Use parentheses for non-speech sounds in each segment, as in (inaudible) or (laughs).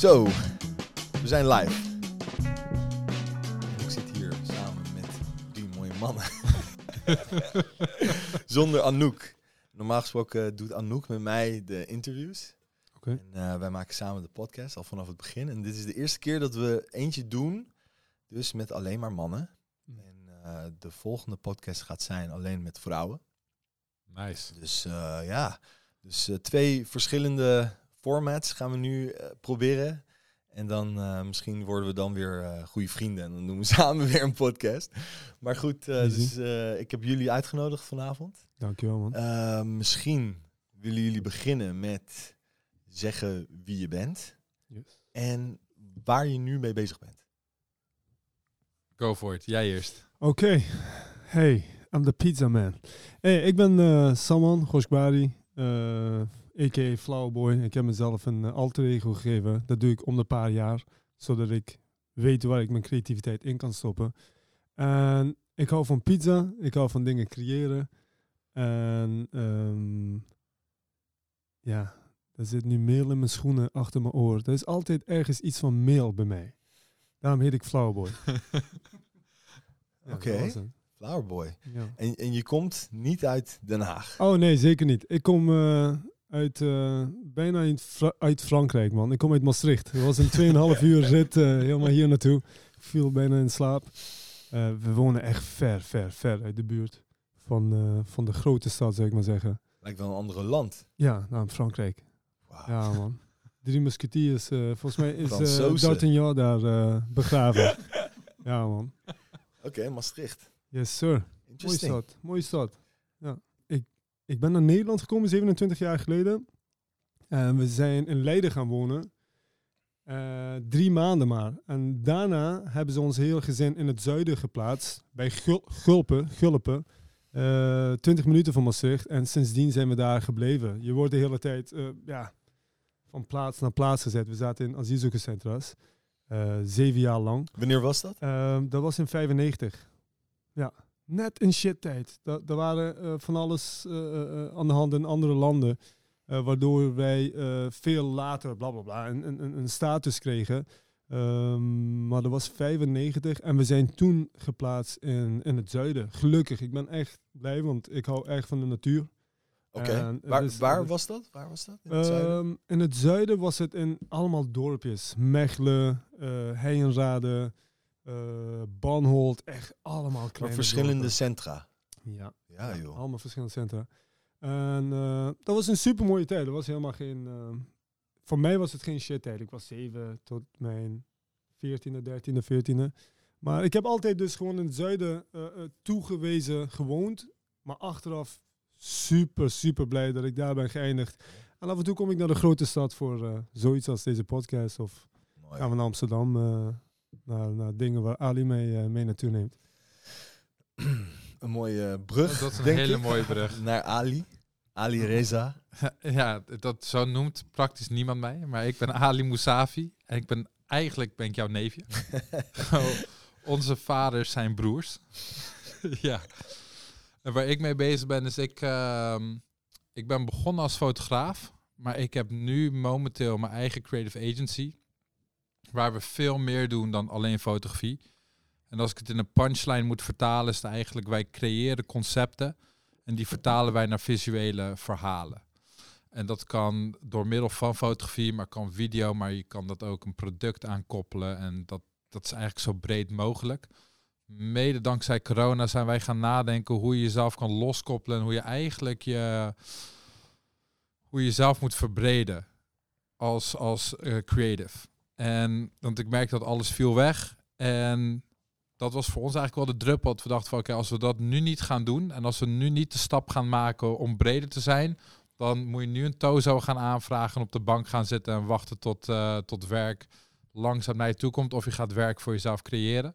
Zo, we zijn live. Ik zit hier samen met drie mooie mannen. (laughs) Zonder Anouk. Normaal gesproken doet Anouk met mij de interviews. Oké. En eh, wij maken samen de podcast al vanaf het begin. En dit is de eerste keer dat we eentje doen, dus met alleen maar mannen. Mhm. En eh, de volgende podcast gaat zijn alleen met vrouwen. Nice. Dus eh, ja, dus twee verschillende formats gaan we nu eh, proberen. En dan eh, misschien worden we dan weer eh goede vrienden en dan doen we (laughs) samen weer een podcast. Maar goed, eh, Easy. dus, eh, ik heb jullie uitgenodigd vanavond. Dankjewel, man. Misschien willen jullie beginnen met zeggen wie je bent Yes. en waar je nu mee bezig bent. Go for it. Jij eerst. Oké. Hey, I'm the pizza man. Hey, ik ben eh Salman Goshbari, eh a.k.a. Ik heb mezelf een eh, alter ego gegeven. Dat doe ik om de paar jaar, zodat ik weet waar ik mijn creativiteit in kan stoppen. En ik hou van pizza, ik hou van dingen creëren. En ehm, ja, er zit nu meel in mijn schoenen achter mijn oor. Er is altijd ergens iets van meel bij mij. Daarom heet ik Flowerboy. (laughs) Ja, Oké. Flowerboy. Ja. En, en je komt niet uit Den Haag. Oh nee, zeker niet. Ik kom eh, uit, eh, bijna uit, Fra- uit Frankrijk, man. Ik kom uit Maastricht. Het was een 2,5 uur (laughs) rit eh, helemaal hier naartoe. Ik viel bijna in slaap. Eh, we wonen echt ver, ver, ver uit de buurt van, van de grote stad, zou ik maar zeggen. Lijkt wel een andere land. Ja, nou, Frankrijk. Ja, man. Drie musketiers. volgens mij is Fransozen. D'Artagnan daar begraven. (laughs) ja, man. Oké, Maastricht. Yes, sir. Mooie stad, mooie stad. Ik, ben naar Nederland gekomen 27 jaar geleden. En we zijn in Leiden gaan wonen. Eh, drie maanden maar. En daarna hebben ze ons heel gezin in het zuiden geplaatst. Bij Gul- Gulpen, Gulpen. Eh 20 minuten van Maastricht. En sindsdien zijn we daar gebleven. Je wordt de hele tijd eh, ja, van plaats naar plaats gezet. We zaten in asielzoekerscentra's. zeven jaar lang. Wanneer was dat? Dat was in 95. Ja, net in shit tijd. Er waren eh, van alles eh, eh, aan de hand in andere landen. waardoor wij veel later, bla bla bla, een, een, een- een status kregen. Ehm, maar dat was 95 en we zijn toen geplaatst in, in het zuiden. Gelukkig, ik ben echt blij, want ik hou erg van de natuur. Oké. Waar, is- waar was dat? Waar was dat? In het zuiden? Ehm, in het zuiden was het in allemaal dorpjes. Mechelen, eh Heijenrade, eh Banholt. Echt allemaal Maar kleine verschillende dorpen. centra. Ja, Ja, joh. allemaal verschillende centra. En eh, dat was een super mooie tijd. Dat was helemaal geen... eh, voor mij was het geen shit tijd. Ik was zeven tot mijn 14e, 13e, 14e. Maar ik heb altijd dus gewoon in het zuiden toegewezen gewoond. Maar achteraf super, super blij dat ik daar ben geëindigd. En af en toe kom ik naar de grote stad voor zoiets als deze podcast. Of Mooi. gaan we naar Amsterdam, naar, naar dingen waar Ali mee, eh, mee naartoe neemt. (clears throat) Een mooie brug. Dat is een denk hele ik, mooie brug. (laughs) Naar Ali. Ali Reza. (laughs) ja, dat zo noemt praktisch niemand mij. Maar ik ben Ali Moussavi. En ik ben eigenlijk ben ik jouw neefje. (laughs) Oh, Onze vaders zijn broers. ja. En waar ik mee bezig ben, is ik, ehm, ik ben begonnen als fotograaf. Maar ik heb nu momenteel mijn eigen creative agency. Waar we veel meer doen dan alleen fotografie. En als ik het in een punchline moet vertalen, is het eigenlijk wij creëren concepten. En die vertalen wij naar visuele verhalen. En dat kan door middel van fotografie, maar kan video, maar je kan dat ook een product aankoppelen. En dat, dat is eigenlijk zo breed mogelijk. Mede dankzij corona zijn wij gaan nadenken hoe je jezelf kan loskoppelen en hoe je eigenlijk je, hoe je jezelf moet verbreden als, als eh, creative. En want ik merk dat alles viel weg. En dat was voor ons eigenlijk wel de druppel. Dat we dachten van oké, als we dat nu niet gaan doen en als we nu niet de stap gaan maken om breder te zijn, dan moet je nu een tozo gaan aanvragen en op de bank gaan zitten en wachten tot, eh, tot werk langzaam naar je toe komt of je gaat werk voor jezelf creëren.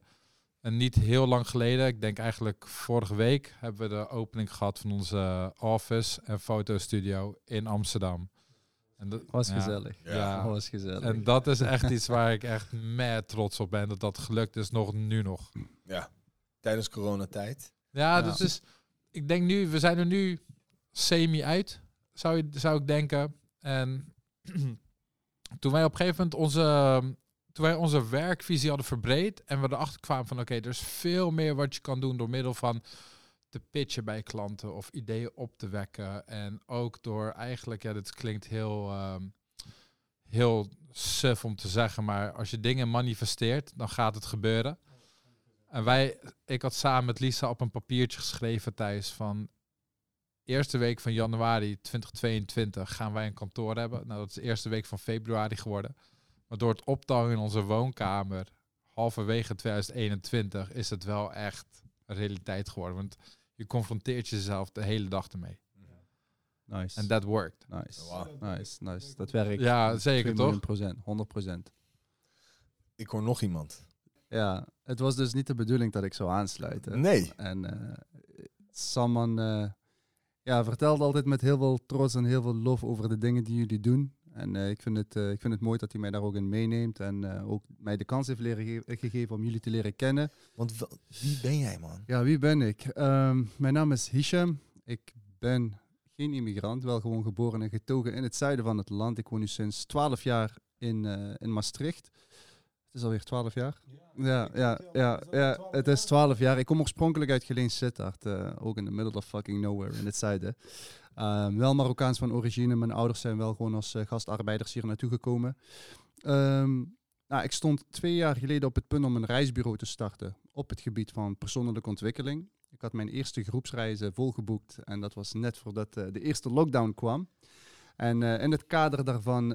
En niet heel lang geleden, ik denk eigenlijk vorige week, hebben we de opening gehad van onze office en fotostudio in Amsterdam. En dat Was ja, gezellig. Ja. Was gezellig. En dat is echt iets waar ik echt mad trots op ben, dat dat gelukt is nog nu nog. Ja. Tijdens coronatijd. Ja, Ja. dat is. Ik denk nu, we zijn er nu semi uit, zou, je, zou ik denken. En (clears throat) toen wij op een gegeven moment onze, toen wij onze werkvisie hadden verbreed en we erachter kwamen van oké, er is veel meer wat je kan doen door middel van te pitchen bij klanten of ideeën op te wekken. En ook door eigenlijk, ja, dit klinkt heel, ehm, heel suf om te zeggen, maar als je dingen manifesteert, dan gaat het gebeuren. En wij, ik had samen met Lisa op een papiertje geschreven thuis van eerste week van januari 2022 gaan wij een kantoor hebben. Nou, dat is de eerste week van februari geworden. Maar door het optouwen in onze woonkamer halverwege 2021 is het wel echt realiteit geworden. Want je confronteert jezelf de hele dag ermee. Nice. En dat worked. nice. Wow. Nice, nice. Dat werkt. Ja, zeker 2 toch? miljoen procent, 100 procent. Ik hoor nog iemand. Ja, het was dus niet de bedoeling dat ik zou aansluiten. Nee. En eh Saman eh, ja, vertelt altijd met heel veel trots en heel veel lof over de dingen die jullie doen. En eh, ik, vind het, eh, ik vind het mooi dat hij mij daar ook in meeneemt. En eh, ook mij de kans heeft leren ge- gegeven om jullie te leren kennen. Want wa- wie ben jij, man? Ja, wie ben ik? Ehm, mijn naam is Hisham. Ik ben geen immigrant, wel gewoon geboren en getogen in het zuiden van het land. Ik woon nu sinds 12 jaar in, eh, in Maastricht. Het is alweer 12 jaar. Ja, ja, ja, ja, het is 12 jaar. Ik kom oorspronkelijk uit Geleen Sittard, eh, ook in the middle of fucking nowhere in het zuiden. Ehm, wel Marokkaans van origine. Mijn ouders zijn wel gewoon als eh, gastarbeiders hier naartoe gekomen. Ehm, nou, ik stond twee jaar geleden op het punt om een reisbureau te starten op het gebied van persoonlijke ontwikkeling. Ik had mijn eerste groepsreizen volgeboekt en dat was net voordat eh, de eerste lockdown kwam. En eh, in het kader daarvan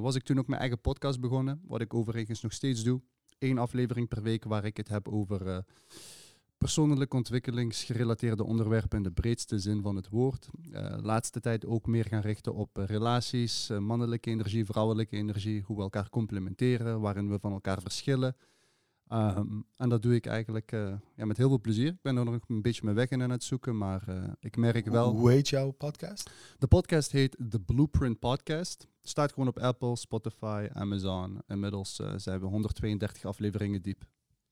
was ik toen ook mijn eigen podcast begonnen, wat ik overigens nog steeds doe. Eén aflevering per week waar ik het heb over persoonlijke ontwikkelingsgerelateerde onderwerpen in de breedste zin van het woord. Eh laatste tijd ook meer gaan richten op eh, relaties, eh, mannelijke energie, vrouwelijke energie, hoe we elkaar complementeren, waarin we van elkaar verschillen. Ehm, en dat doe ik eigenlijk ja, met heel veel plezier. Ik ben er nog een beetje mijn weg in aan het zoeken, maar ik merk wel... Hoe, heet jouw podcast? De podcast heet The Blueprint Podcast. Staat gewoon op Apple, Spotify, Amazon. Inmiddels zijn we 132 afleveringen diep.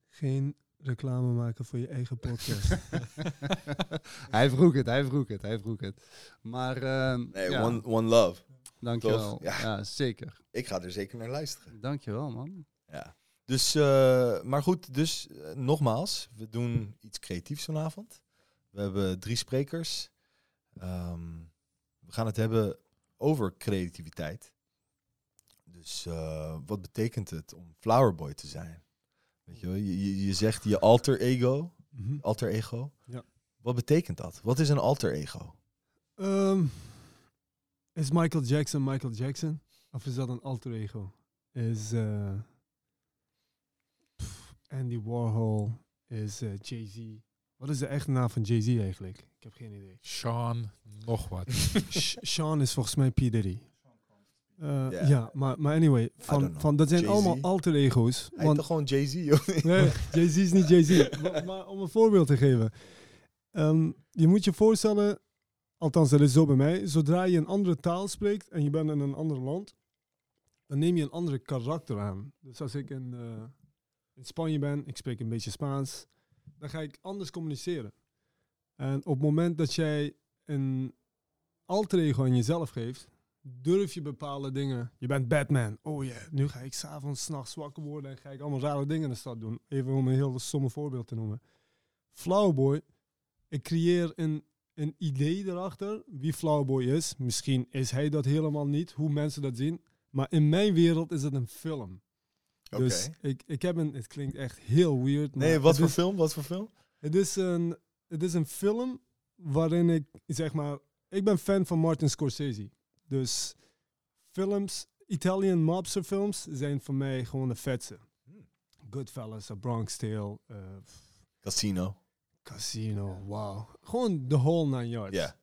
Geen reclame maken voor je eigen podcast. (laughs) hij vroeg het, hij vroeg het, hij vroeg het. Maar ehm Nee, ja, one, one Love. dankjewel. Ja. Ja. zeker. Ik ga er zeker naar luisteren. Dankjewel, man. Ja. Dus, eh, maar goed, dus eh, nogmaals, we doen iets creatiefs vanavond. We hebben drie sprekers. Ehm, we gaan het hebben over creativiteit. Dus eh, wat betekent het om Flowerboy te zijn? Weet je, wel, je, je, je zegt je alter ego. Mhm. Alter ego. Ja. Wat betekent dat? Wat is een alter ego? Ehm, is Michael Jackson Michael Jackson? Of is dat een alter ego? Is eh, Andy Warhol? Is eh, Jay-Z? Wat is de echte naam van Jay-Z eigenlijk? Ik heb geen idee. Sean, nog wat. (laughs) Sean is volgens mij P. Diddy. Eh, Ja. Ja, maar, maar anyway, van, van, dat zijn Jay-Z? allemaal alter ego's. Hij Want toch gewoon Jay-Z? niet? (laughs) Nee, Jay-Z is niet Jay-Z. (laughs) maar, maar om een voorbeeld te geven. Ehm, je moet je voorstellen, althans dat is zo bij mij, zodra je een andere taal spreekt en je bent in een ander land, dan neem je een andere karakter aan. Dus als ik in, eh, in Spanje ben, ik spreek een beetje Spaans, dan ga ik anders communiceren. En op het moment dat jij een alter ego aan jezelf geeft, durf je bepaalde dingen. Je bent Batman. Oh ja, nu ga ik s'avonds, s'nachts wakker worden en ga ik allemaal rare dingen in de stad doen. Even om een heel stomme voorbeeld te noemen. Flowboy, ik creëer een, een idee erachter wie Flowboy is. Misschien is hij dat helemaal niet, hoe mensen dat zien. Maar in mijn wereld is het een film. Oké. Dus ik, ik heb een, het klinkt echt heel weird. maar Nee, wat voor is- film? Wat voor film? het is een, het is een film waarin ik, zeg maar, ik ben fan van Martin Scorsese. Dus films, Italian mobster films zijn voor mij gewoon de vetste. Hmm. Goodfellas, A Bronx Tale, eh, Casino. Casino, wow. Gewoon the whole nine yards. Ja.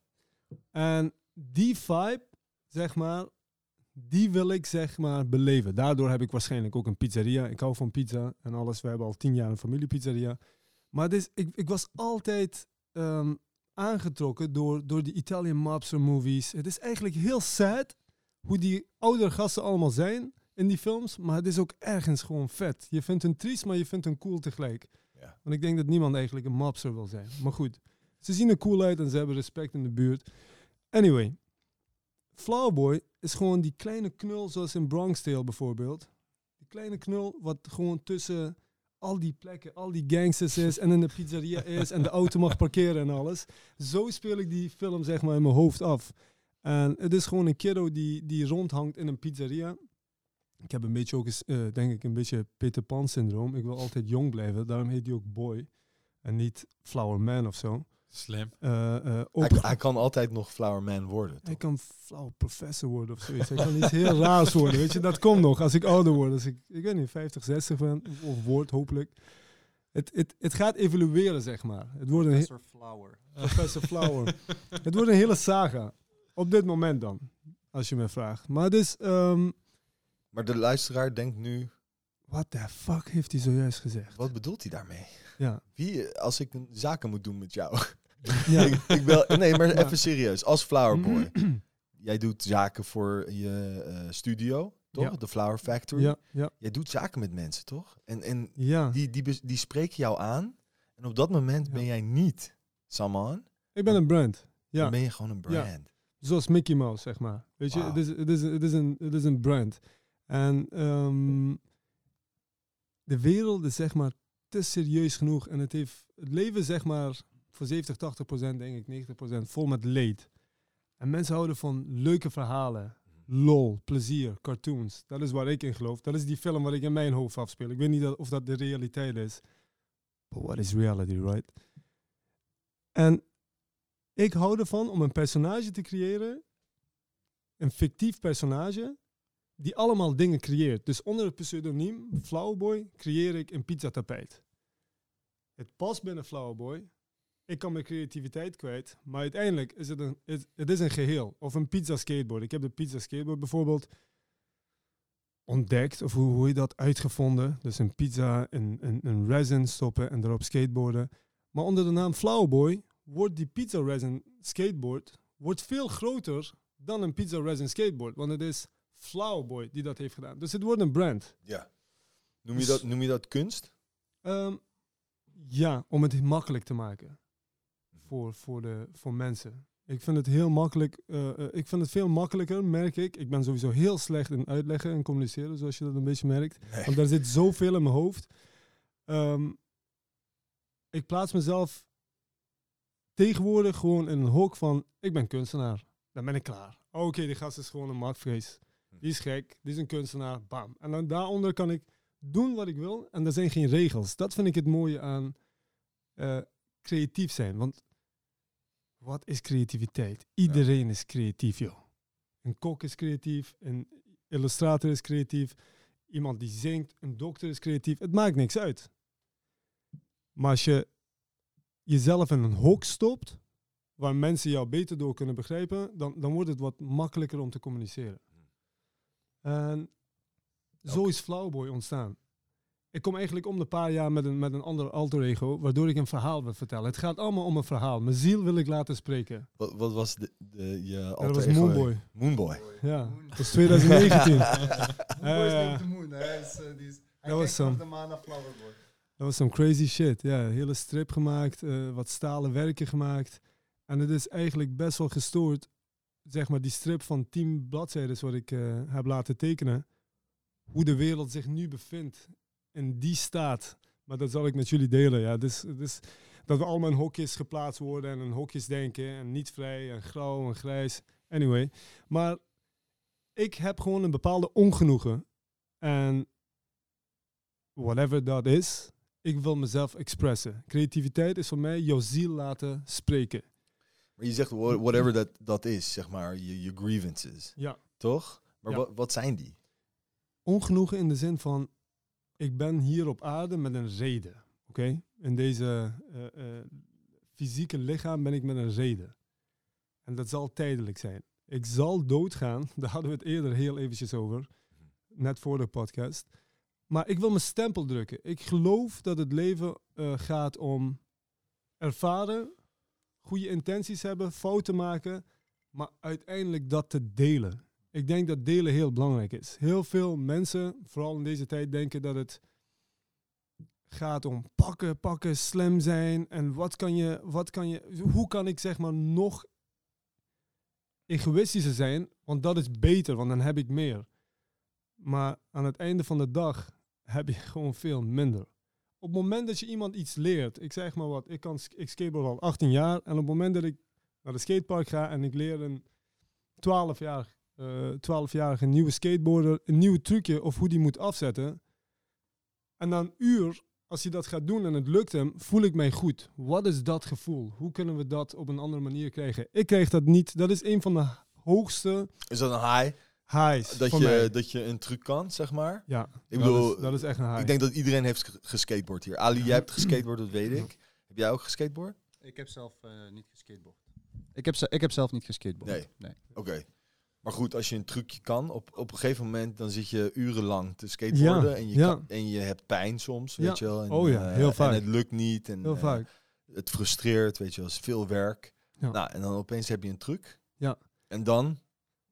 En die vibe, zeg maar, die wil ik zeg maar beleven. Daardoor heb ik waarschijnlijk ook een pizzeria. Ik hou van pizza en alles. We hebben al tien jaar een familiepizzeria. Maar is, ik, ik was altijd ehm, aangetrokken door, door die Italian mobster movies. Het is eigenlijk heel sad hoe die oudere gasten allemaal zijn in die films. Maar het is ook ergens gewoon vet. Je vindt hun triest, maar je vindt hun cool tegelijk. Ja. Want ik denk dat niemand eigenlijk een mobster wil zijn. Maar goed, ze zien er cool uit en ze hebben respect in de buurt. Anyway, Flowerboy is gewoon die kleine knul zoals in Bronx Tale bijvoorbeeld. Die kleine knul wat gewoon tussen al die plekken, al die gangsters is en in de pizzeria is en de auto mag parkeren en alles. Zo speel ik die film zeg maar in mijn hoofd af. En het is gewoon een kiddo die, die rondhangt in een pizzeria. Ik heb een beetje ook eens, eh, denk ik, een beetje Peter Pan syndroom. Ik wil altijd jong blijven, daarom heet hij ook Boy. En niet Flower Man of zo. Slim. Eh, eh, Hij, hij kan altijd nog Flower Man worden. hij toch? kan flauw professor worden of zoiets. Hij kan iets heel raars worden. Weet je, dat komt nog als ik ouder word. Als ik, ik weet niet, 50, 60 ben, of, word, hopelijk. Het, het, het gaat evolueren, zeg maar. Het wordt een Professor Flower. Professor Flower. het wordt een hele saga. Op dit moment dan, als je me vraagt. Maar dus, ehm Maar de luisteraar denkt nu, what the fuck heeft hij zojuist gezegd? wat bedoelt hij daarmee? Ja. Wie, eh, als ik een zaken moet doen met jou? Ja. ik, ik bel, (laughs) nee, maar even serieus. Als Flower Boy, jij doet zaken voor je eh, studio, toch? Ja. De Flower Factory. ja, ja, Jij doet zaken met mensen, toch? En, en ja. die, die, die spreken jou aan. En op dat moment Ja. ben jij niet Saman. Ik ben een brand. Ja. Dan ben je gewoon een brand. Zoals Mickey Mouse, zeg maar. Weet je, Wauw. het is, het, is, het, is een, het is een brand. En ehm, de wereld is zeg maar te serieus genoeg. En het heeft het leven zeg maar voor 70, 80 procent, denk ik, 90 procent, vol met leed. En mensen houden van leuke verhalen. Lol, plezier, cartoons. Dat is waar ik in geloof. Dat is die film waar ik in mijn hoofd afspeel. Ik weet niet dat, of dat de realiteit is. But what is reality, right? En ik hou ervan om een personage te creëren, een fictief personage, die allemaal dingen creëert. Dus onder het pseudoniem Flowerboy creëer ik een pizzatapijt. Het past binnen Flowerboy. Ik kan mijn creativiteit kwijt, maar uiteindelijk is het een, het, het is een geheel. Of een pizza skateboard. Ik heb de pizza skateboard bijvoorbeeld ontdekt, of hoe, hoe je dat uitgevonden. Dus een pizza in een, een resin stoppen en erop skateboarden. Maar onder de naam Flowerboy wordt die pizza resin skateboard wordt veel groter dan een pizza resin skateboard. Want het is Flowerboy die dat heeft gedaan. Dus het wordt een brand. Ja. Noem je Dus- dat, noem je dat kunst? Ehm, ja, om het makkelijk te maken voor, voor, de, voor mensen. Ik vind het heel makkelijk. eh, eh, ik vind het veel makkelijker, merk ik. Ik ben sowieso heel slecht in uitleggen en communiceren, zoals je dat een beetje merkt. Nee. Want daar zit zoveel in mijn hoofd. Ehm, ik plaats mezelf tegenwoordig gewoon in een hok van, ik ben kunstenaar. Dan ben ik klaar. Oké, die gast is gewoon een matvrees. Die is gek, die is een kunstenaar, bam. En dan daaronder kan ik doen wat ik wil en er zijn geen regels. Dat vind ik het mooie aan eh, creatief zijn. Want wat is creativiteit? Iedereen is creatief, joh. Een kok is creatief, een illustrator is creatief, iemand die zingt, een dokter is creatief. Het maakt niks uit. Maar als je jezelf in een hok stopt, waar mensen jou beter door kunnen begrijpen, dan, dan wordt het wat makkelijker om te communiceren. En zo is Flowerboy ontstaan. Ik kom eigenlijk om de paar jaar met een, met een ander alter ego, waardoor ik een verhaal wil vertellen. Het gaat allemaal om een verhaal. Mijn ziel wil ik laten spreken. Wat, wat was de, de, je Ja, alter dat was? Moonboy. Moonboy. Ja, dat was 2019. (laughs) Moonboy is niet de moon. Hij is, eh, die is, hij Dat was vanaf de maan naar Flowerboy. Dat was some crazy shit. Ja, een hele strip gemaakt, eh, wat stalen werken gemaakt. En het is eigenlijk best wel gestoord, zeg maar, die strip van 10 bladzijden wat ik eh, heb laten tekenen. Hoe de wereld zich nu bevindt in die staat. Maar dat zal ik met jullie delen. Ja, dus, dus dat we allemaal in hokjes geplaatst worden en in hokjes denken. En niet vrij en grauw en grijs. Anyway. Maar ik heb gewoon een bepaalde ongenoegen. En whatever dat is, ik wil mezelf expressen. Creativiteit is voor mij jouw ziel laten spreken. Maar je zegt wha- whatever dat, dat is, zeg maar, je, je grievances. Ja. Toch? Maar Ja. wat, wat zijn die? Ongenoegen in de zin van, ik ben hier op aarde met een reden. Oké? In deze eh, eh, fysieke lichaam ben ik met een reden. En dat zal tijdelijk zijn. Ik zal doodgaan, (laughs) daar hadden we het eerder heel eventjes over, net voor de podcast. Maar ik wil mijn stempel drukken. Ik geloof dat het leven eh, gaat om ervaren, goede intenties hebben, fouten maken, maar uiteindelijk dat te delen. Ik denk dat delen heel belangrijk is. Heel veel mensen, vooral in deze tijd, denken dat het gaat om pakken, pakken, slim zijn. En wat kan je, wat kan je, hoe kan ik zeg maar nog egoïstischer zijn, want dat is beter, want dan heb ik meer. Maar aan het einde van de dag heb je (laughs) gewoon veel minder. Op het moment dat je iemand iets leert, ik zeg maar wat, ik, kan, ik skateboard al 18 jaar en op het moment dat ik naar de skatepark ga en ik leer een 12 jaar, 12-jarige nieuwe skateboarder een nieuw trucje of hoe die moet afzetten. En na een uur, als hij dat gaat doen en het lukt hem, voel ik mij goed. Wat is dat gevoel? Hoe kunnen we dat op een andere manier krijgen? Ik kreeg dat niet. Dat is een van de hoogste Is dat een high? highs Dat voor je, mij. dat je een truc kan, zeg maar? Ja, Ik dat, bedoel, is, dat is echt een high. ik denk dat iedereen heeft ges- geskateboard hier. Ali, jij hebt geskateboard, dat weet ik. Heb jij ook geskateboard? Ik heb zelf eh, niet geskateboard. Ik heb, ik heb zelf niet geskateboard. Nee. nee. Oké. Maar goed, als je een trucje kan, op, op een gegeven moment dan zit je urenlang te skateboarden Ja, en, je ja. kan- en je hebt pijn soms, weet je wel. En, Oh ja, eh, heel vaak. En het lukt niet en Heel eh, het frustreert, weet je wel. Het is veel werk. Nou, en dan opeens heb je een truc. Ja. En dan,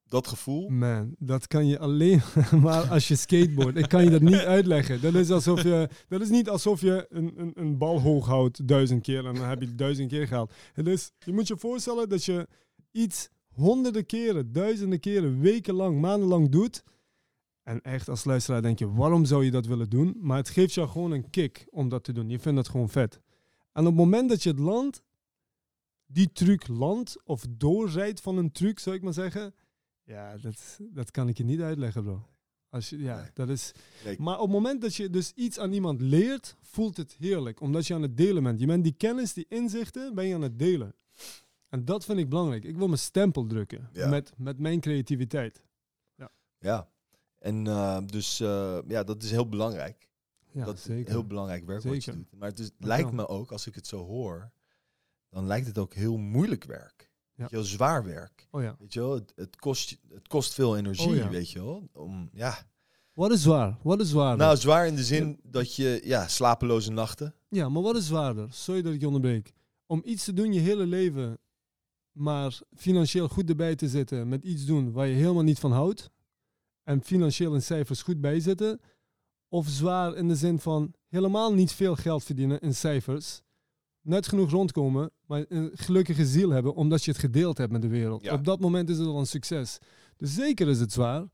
dat gevoel. Man, dat kan je alleen (laughs) maar als je skateboard. Ik kan je dat niet uitleggen. Dat is, alsof je, dat is niet alsof je een, een, een bal hoog houdt duizend keer en dan heb je het duizend keer gehaald. Het is, je moet je voorstellen dat je iets honderden keren, duizenden keren, wekenlang, maandenlang doet. En echt als luisteraar denk je, waarom zou je dat willen doen? Maar het geeft jou gewoon een kick om dat te doen. Je vindt dat gewoon vet. En op het moment dat je het land, die truc landt of doorrijdt van een truc, zou ik maar zeggen. Ja, dat, dat kan ik je niet uitleggen, bro. Als je, ja, Nee. dat is... Nee. Maar op het moment dat je dus iets aan iemand leert, voelt het heerlijk. Omdat je aan het delen bent. Je bent die kennis, die inzichten, ben je aan het delen. En dat vind ik belangrijk. Ik wil mijn stempel drukken Ja. met, met mijn creativiteit. Ja. En eh, dus eh, ja, dat is heel belangrijk. Ja, dat is zeker. heel belangrijk werk wat je Zeker. doet. Maar het is, lijkt me ook, als ik het zo hoor, dan lijkt het ook heel moeilijk werk. Ja. Weet je wel, zwaar werk. Oh ja. Weet je wel, het, het, kost, het kost veel energie, Oh ja. weet je wel. Om, ja. Wat is zwaar? Wat is zwaarder? Nou, zwaar in de zin dat je, ja, slapeloze nachten. Ja, maar wat is zwaarder? Sorry dat ik je onderbreek. Om iets te doen je hele leven, maar financieel goed erbij te zitten met iets doen waar je helemaal niet van houdt. En financieel in cijfers goed bij zitten. Of zwaar in de zin van helemaal niet veel geld verdienen in cijfers. Net genoeg rondkomen, maar een gelukkige ziel hebben omdat je het gedeeld hebt met de wereld. Ja. Op dat moment is het al een succes. Dus zeker is het zwaar.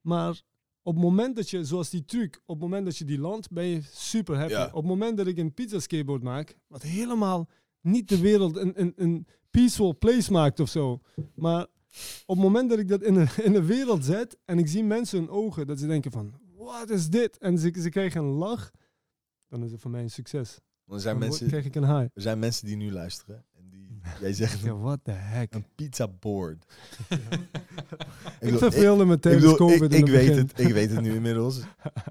Maar op het moment dat je, zoals die truc, op het moment dat je die landt, ben je super happy. Ja. Op het moment dat ik een pizza skateboard maak, wat helemaal niet de wereld een, een, een peaceful place maakt of zo. Maar op het moment dat ik dat in de, (laughs) in de wereld zet en ik zie mensen hun ogen, dat ze denken van, wat is dit? En ze, ze krijgen een lach, dan is het voor mij een succes. Er zijn, Dan mensen, krijg ik een high. er zijn mensen die nu luisteren. En die, (laughs) jij zegt Ja, what the heck. een pizza board. (laughs) Ik verveelde me ik, tijdens bedoel, COVID ik, weet begin. het. Ik weet het nu inmiddels.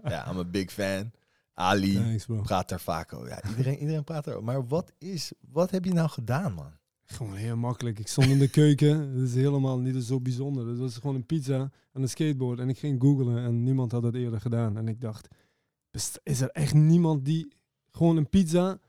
Ja, I'm a big fan. Ali praat daar vaak over. Ja, iedereen, iedereen praat erover. Maar wat is, wat heb je nou gedaan, man? Gewoon heel makkelijk. Ik stond in de keuken. (laughs) Dat is helemaal niet zo bijzonder. Dat was gewoon een pizza en een skateboard. En ik ging googlen en niemand had dat eerder gedaan. En ik dacht, is er echt niemand die gewoon een pizza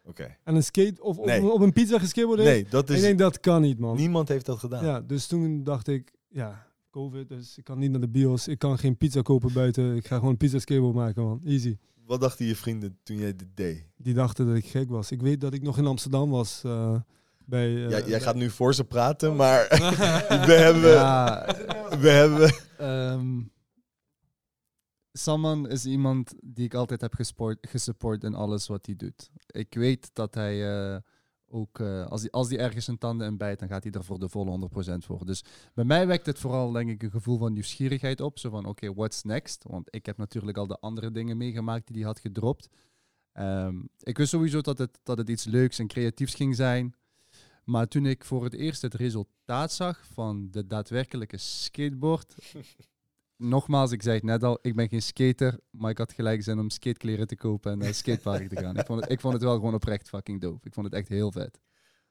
en een skate... Of op, Nee. op een pizza geskateboard heeft? Nee, dat ik is... denk, dat kan niet, man. Niemand heeft dat gedaan. Ja, dus toen dacht ik, ja, COVID, dus ik kan niet naar de bios. Ik kan geen pizza kopen buiten. Ik ga gewoon een pizza skateboard maken, man. Easy. Wat dachten je vrienden toen jij dit deed? Die dachten dat ik gek was. Ik weet dat ik nog in Amsterdam was eh, bij... eh, Ja, jij gaat nu voor ze praten, maar (laughs) we hebben... Ja, We hebben... Ehm Saman is iemand die ik altijd heb gesport, gesupport in alles wat hij doet. Ik weet dat hij eh, ook, eh, als, hij, als hij ergens zijn tanden in bijt, dan gaat hij er voor de volle 100% voor. Dus bij mij wekt het vooral, denk ik, een gevoel van nieuwsgierigheid op. Zo van, oké, what's next? Want ik heb natuurlijk al de andere dingen meegemaakt die hij had gedropt. Ehm, ik wist sowieso dat het, dat het iets leuks en creatiefs ging zijn. Maar toen ik voor het eerst het resultaat zag van de daadwerkelijke skateboard, (laughs) nogmaals, ik zei het net al, ik ben geen skater, maar ik had gelijk zin om skatekleren te kopen en naar skatepark te gaan. Ik vond, het, ik vond het wel gewoon oprecht fucking dope. Ik vond het echt heel vet.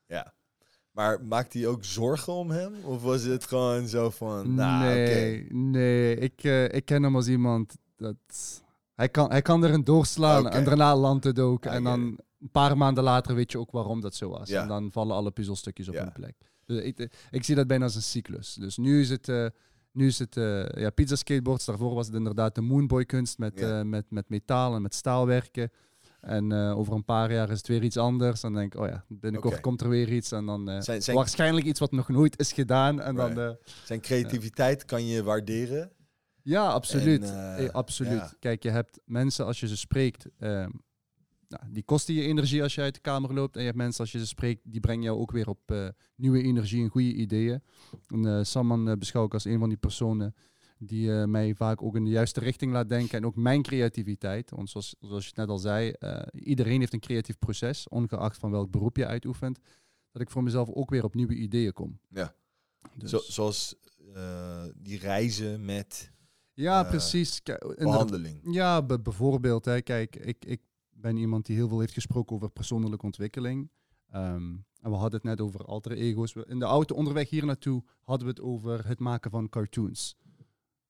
Ja. Maar maakte hij ook zorgen om hem? Of was het gewoon zo van... Nee, nee, ik, eh, ik ken hem als iemand dat... Hij kan, hij kan erin doorslaan en daarna landt het ook. En dan een paar maanden later weet je ook waarom dat zo was. Ja. En dan vallen alle puzzelstukjes op Ja. hun plek. Dus ik, ik zie dat bijna als een cyclus. Dus nu is het, eh, nu is het eh, ja, pizza skateboards. Daarvoor was het inderdaad de Moonboy kunst met, Ja. eh, met, met metaal en met staalwerken. En eh, over een paar jaar is het weer iets anders. Dan denk ik, oh ja, binnenkort komt er weer iets. En dan Zijn, zijn, waarschijnlijk iets wat nog nooit is gedaan. En dan, Right. zijn creativiteit kan je waarderen. ja, absoluut. En, absoluut. ja. Kijk, je hebt mensen als je ze spreekt, nou, die kosten je energie als je uit de kamer loopt. En je hebt mensen als je ze spreekt, die brengen jou ook weer op eh, nieuwe energie en goede ideeën. En eh Saman eh, beschouw ik als een van die personen die mij vaak ook in de juiste richting laat denken. En ook mijn creativiteit. Want zoals, zoals je net al zei, iedereen heeft een creatief proces, ongeacht van welk beroep je uitoefent. Dat ik voor mezelf ook weer op nieuwe ideeën kom. Ja. Dus, Zo, zoals die reizen met ja, precies. Kijk, behandeling. Ja, bijvoorbeeld. Hè, kijk, ik, ik ben iemand die heel veel heeft gesproken over persoonlijke ontwikkeling. Ehm, en we hadden het net over alter ego's. In de auto onderweg hier naartoe hadden we het over het maken van cartoons.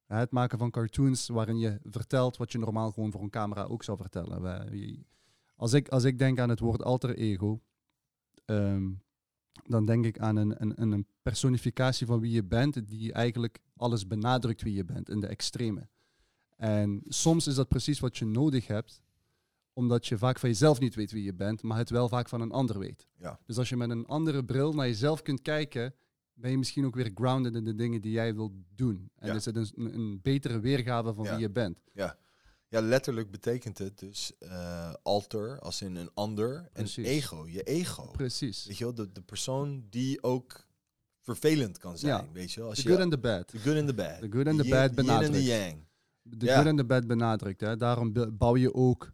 Het maken van cartoons waarin je vertelt wat je normaal gewoon voor een camera ook zou vertellen. Als ik, als ik denk aan het woord alter ego, ehm, dan denk ik aan een, een, een personificatie van wie je bent, die eigenlijk alles benadrukt wie je bent in de extreme. En soms is dat precies wat je nodig hebt, omdat je vaak van jezelf niet weet wie je bent, maar het wel vaak van een ander weet. Ja. Dus als je met een andere bril naar jezelf kunt kijken, ben je misschien ook weer grounded in de dingen die jij wilt doen. En Ja. is het een, een, betere weergave van Ja. wie je bent. Ja, letterlijk betekent het dus eh, alter, als in een ander, en ego, je ego. Precies. Weet je wel, de, de persoon die ook vervelend kan zijn, Ja. weet je wel. Als The je, good and the bad. the good and the bad. The good and the yin- bad yin and benadrukt. the yang. De Ja. good and the bad benadrukt. Hè. Daarom bouw je ook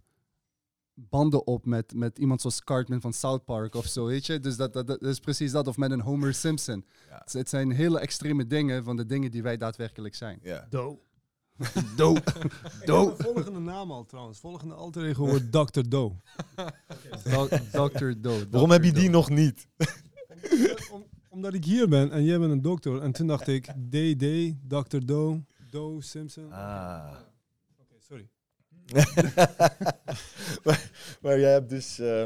banden op met, met iemand zoals Cartman van South Park of zo, weet je. Dus dat, dat, dat is precies dat. Of met een Homer Simpson. Ja. Het, het zijn hele extreme dingen van de dingen die wij daadwerkelijk zijn. Ja. Do. Do. Do. Volgende naam al trouwens. Volgende alter ego wordt Dr. (laughs) Do. Dr. Do. Waarom heb je die nog niet? (laughs) Om- omdat ik hier ben en jij bent een dokter. En toen dacht ik, DD, Dr. Do, Do Simpson. Ah. (laughs) Maar, maar jij hebt dus... eh,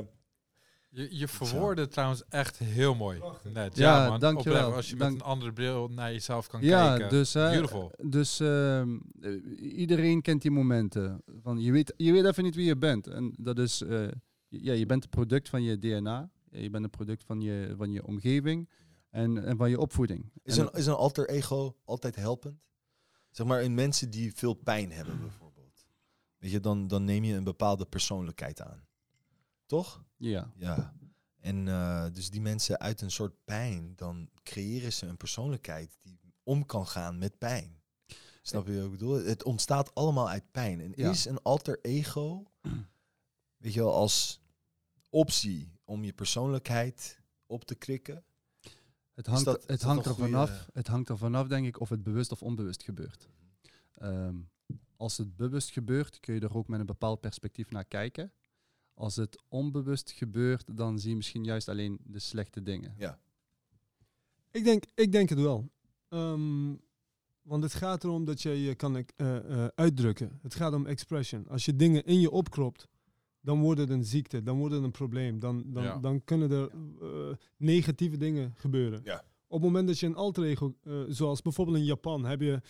Je, je verwoordde trouwens echt heel mooi. Net, Ja, man, dankjewel. Als je met Dank- een andere bril naar jezelf kan Ja, kijken. dus, hè, Beautiful. dus ehm, eh, iedereen kent die momenten. Van je, weet, je weet even niet wie je bent. En dat is, eh, ja, je bent een product van je DNA. Je bent een product van je, van je omgeving en, en van je opvoeding. is, En een, is een alter ego altijd helpend? Zeg maar in mensen die veel pijn hebben bijvoorbeeld. Weet je, dan, dan neem je een bepaalde persoonlijkheid aan. Toch? ja, Ja. En eh, dus die mensen uit een soort pijn, dan creëren ze een persoonlijkheid die om kan gaan met pijn. Snap je wat ik bedoel? Het ontstaat allemaal uit pijn. En Ja. is een alter ego, weet je wel, als optie om je persoonlijkheid op te krikken? het hangt, dat- het, hangt er vanaf, het hangt er vanaf, denk ik, of het bewust of onbewust gebeurt. Ehm, als het bewust gebeurt, kun je er ook met een bepaald perspectief naar kijken. Als het onbewust gebeurt, dan zie je misschien juist alleen de slechte dingen. Ik denk, ik denk het wel. Ehm, want het gaat erom dat je je kan eh, eh, uitdrukken. Het gaat om expression. Als je dingen in je opkropt, dan wordt het een ziekte, dan wordt het een probleem. Dan, dan, Ja. dan kunnen er eh, negatieve dingen gebeuren. Ja. Op het moment dat je een alter ego, zoals bijvoorbeeld in Japan, heb je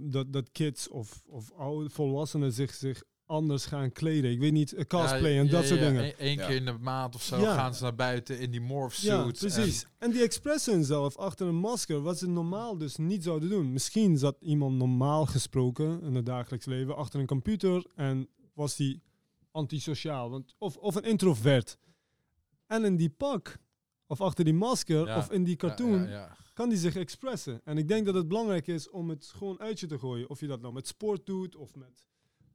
dat, dat kids of, of oude volwassenen zich, zich anders gaan kleden. Ik weet niet, eh, cosplay Ja, en ja, dat ja, soort ja. dingen. Eén keer in de maand of zo Ja. gaan ze naar buiten in die morph Ja, suits. precies. En, die expressen zelf achter een masker, wat ze normaal dus niet zouden doen. Misschien zat iemand normaal gesproken in het dagelijks leven achter een computer en was die antisociaal. Want, of, of een introvert. En in die pak, of achter die masker, Ja. of in die Ja, cartoon, ja, ja. Kan die zich expressen. En ik denk dat het belangrijk is om het gewoon uit je te gooien. Of je dat nou met sport doet of met,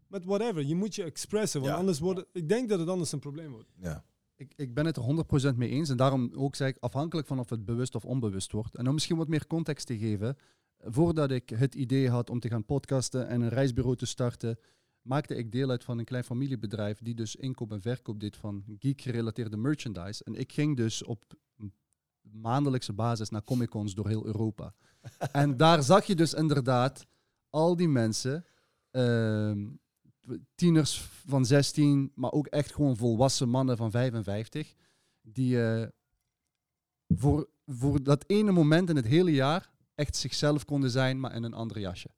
met whatever. Je moet je expressen, want Ja. anders wordt het, ik denk dat het anders een probleem wordt. Ja. Ik, ik ben het er 100% mee eens. En daarom ook zeg ik afhankelijk van of het bewust of onbewust wordt. En om misschien wat meer context te geven. Voordat ik het idee had om te gaan podcasten en een reisbureau te starten, maakte ik deel uit van een klein familiebedrijf die dus inkoop en verkoop deed van geek-gerelateerde merchandise. En ik ging dus op maandelijkse basis naar Comic-Cons door heel Europa. en daar zag je dus inderdaad al die mensen, ehm, tieners van 16, maar ook echt gewoon volwassen mannen van 55, die eh, voor, voor dat ene moment in het hele jaar echt zichzelf konden zijn, maar in een ander jasje.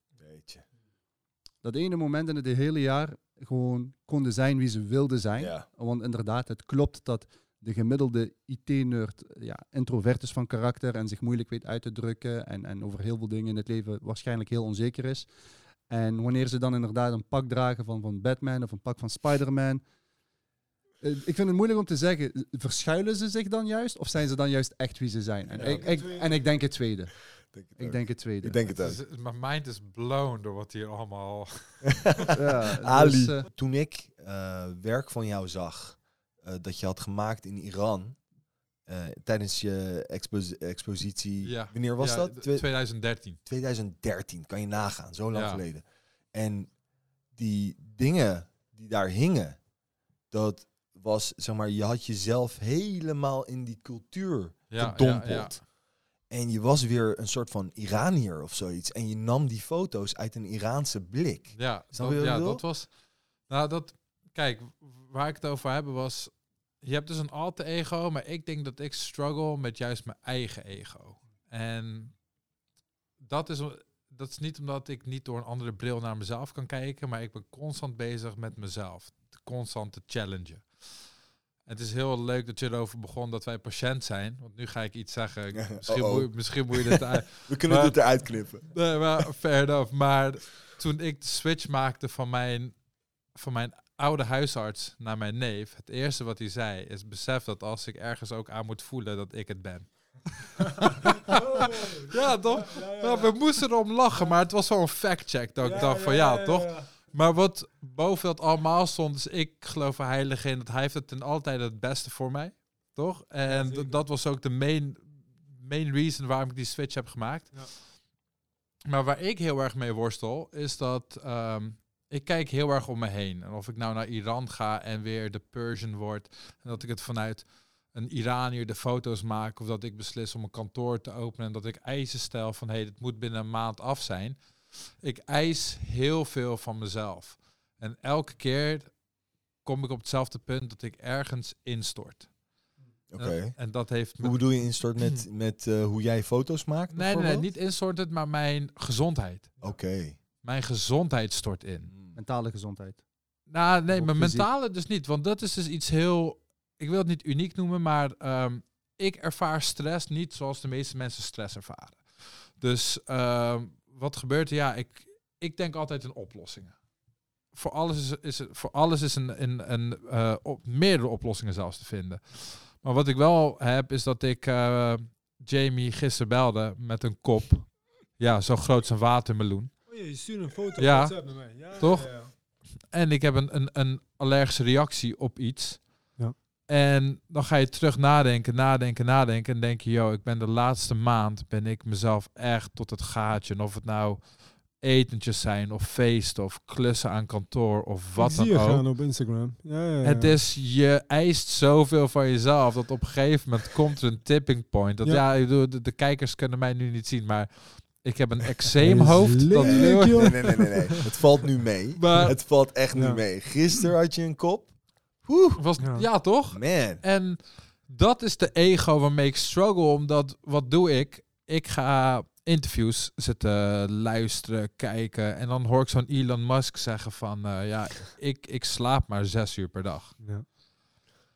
Dat ene moment in het hele jaar gewoon konden zijn wie ze wilden zijn. Ja. Want inderdaad, het klopt dat de gemiddelde IT-nerd ja, introvert is van karakter en zich moeilijk weet uit te drukken en, en over heel veel dingen in het leven waarschijnlijk heel onzeker is. En wanneer ze dan inderdaad een pak dragen van, van Batman of een pak van Spider-Man, eh, ik vind het moeilijk om te zeggen, verschuilen ze zich dan juist of zijn ze dan juist echt wie ze zijn? En, Ja. ik, ik, en ik denk het tweede. Denk het Ik ook. denk het tweede. ik denk het is- Mijn mind is blown door wat hier allemaal... (laughs) Ja, (laughs) Ali, dus, eh, toen ik eh, werk van jou zag, eh, dat je had gemaakt in Iran, eh, tijdens je expo- expositie, Ja. wanneer was Ja, dat? d- Twee- 2013. 2013, kan je nagaan, zo lang Ja. geleden. En die dingen die daar hingen, dat was, zeg maar, je had jezelf helemaal in die cultuur gedompeld. En je was weer een soort van Iranier of zoiets. En je nam die foto's uit een Iraanse blik. Ja, dat, ja dat was... Nou, dat... Kijk, waar ik het over heb was... Je hebt dus een alter ego, maar ik denk dat ik struggle met juist mijn eigen ego. En dat is, dat is niet omdat ik niet door een andere bril naar mezelf kan kijken, maar ik ben constant bezig met mezelf. Constant te challengen. Het is heel leuk dat je erover begon dat wij patiënt zijn. Want nu ga ik iets zeggen. (laughs) Misschien, moet, je- misschien moet je dit uit, (laughs) We kunnen Maar- dit eruit knippen. Nee, maar fair enough. Maar toen ik de switch maakte van mijn, van mijn oude huisarts naar mijn neef, het eerste wat hij zei is: besef dat als ik ergens ook aan moet voelen, dat ik het ben. (laughs) ja, toch? Ja, we moesten erom lachen, maar het was zo'n fact-check dat ik dacht van ja, toch? Maar wat boven dat allemaal stond, is ik geloof er heilig in dat hij heeft het ten altijd het beste voor mij. Toch? En dat was ook de main, main reason waarom ik die switch heb gemaakt. Ja. Maar waar ik heel erg mee worstel, is dat ehm, ik kijk heel erg om me heen. En of ik nou naar Iran ga en weer de Persian word, en dat ik het vanuit een Iranier de foto's maak, of dat ik beslis om een kantoor te openen en dat ik eisen stel van hé, hey, het moet binnen een maand af zijn. Ik eis heel veel van mezelf. En elke keer kom ik op hetzelfde punt dat ik ergens instort. Oké. En, en dat heeft Hoe bedoel je instort met, met eh, hoe jij foto's maakt? Nee, nee, niet instorten, maar mijn gezondheid. Oké. Mijn gezondheid stort in. Hmm. mentale gezondheid. Nou, nee, mijn fysiek. mentale dus niet. Want dat is dus iets heel... Ik wil het niet uniek noemen, maar ehm, ik ervaar stress niet zoals de meeste mensen stress ervaren. Dus ehm, wat gebeurt er? Ja, ik, ik denk altijd in oplossingen. Voor alles is, is, voor alles is een, een, een eh, op, meerdere oplossingen zelfs te vinden. Maar wat ik wel heb, is dat ik eh, Jamie gisteren belde met een kop. Ja, zo groot als een watermeloen. Oh, je stuurt een foto Ja. op WhatsApp naar mij. Ja, Toch? ja, ja. En ik heb een, een, een allergische reactie op iets. Ja. En dan ga je terug nadenken, nadenken, nadenken. En denk je, yo, ik ben de laatste maand ben ik mezelf echt tot het gaatje. En of het nou etentjes zijn, of feesten, of klussen aan kantoor, of wat ik dan zie je ook. gaan op Instagram. Ja, ja, ja. Het is, je eist zoveel van jezelf dat op een gegeven moment komt er een tipping point. Dat, ja, Ja. ik bedoel, de, de kijkers kunnen mij nu niet zien, maar ik heb een (laughs) eczeemhoofd. Dat joh. Nee, nee, nee, nee, nee. Het valt nu mee. (laughs) Maar- het valt echt nu Ja. mee. Gisteren had je een kop. Oeh, was, Ja. ja, toch? man. En dat is de ego waarmee ik struggle, omdat wat doe ik? Ik ga interviews zitten luisteren, kijken en dan hoor ik zo'n Elon Musk zeggen van, eh, ja, ik, ik slaap maar zes uur per dag.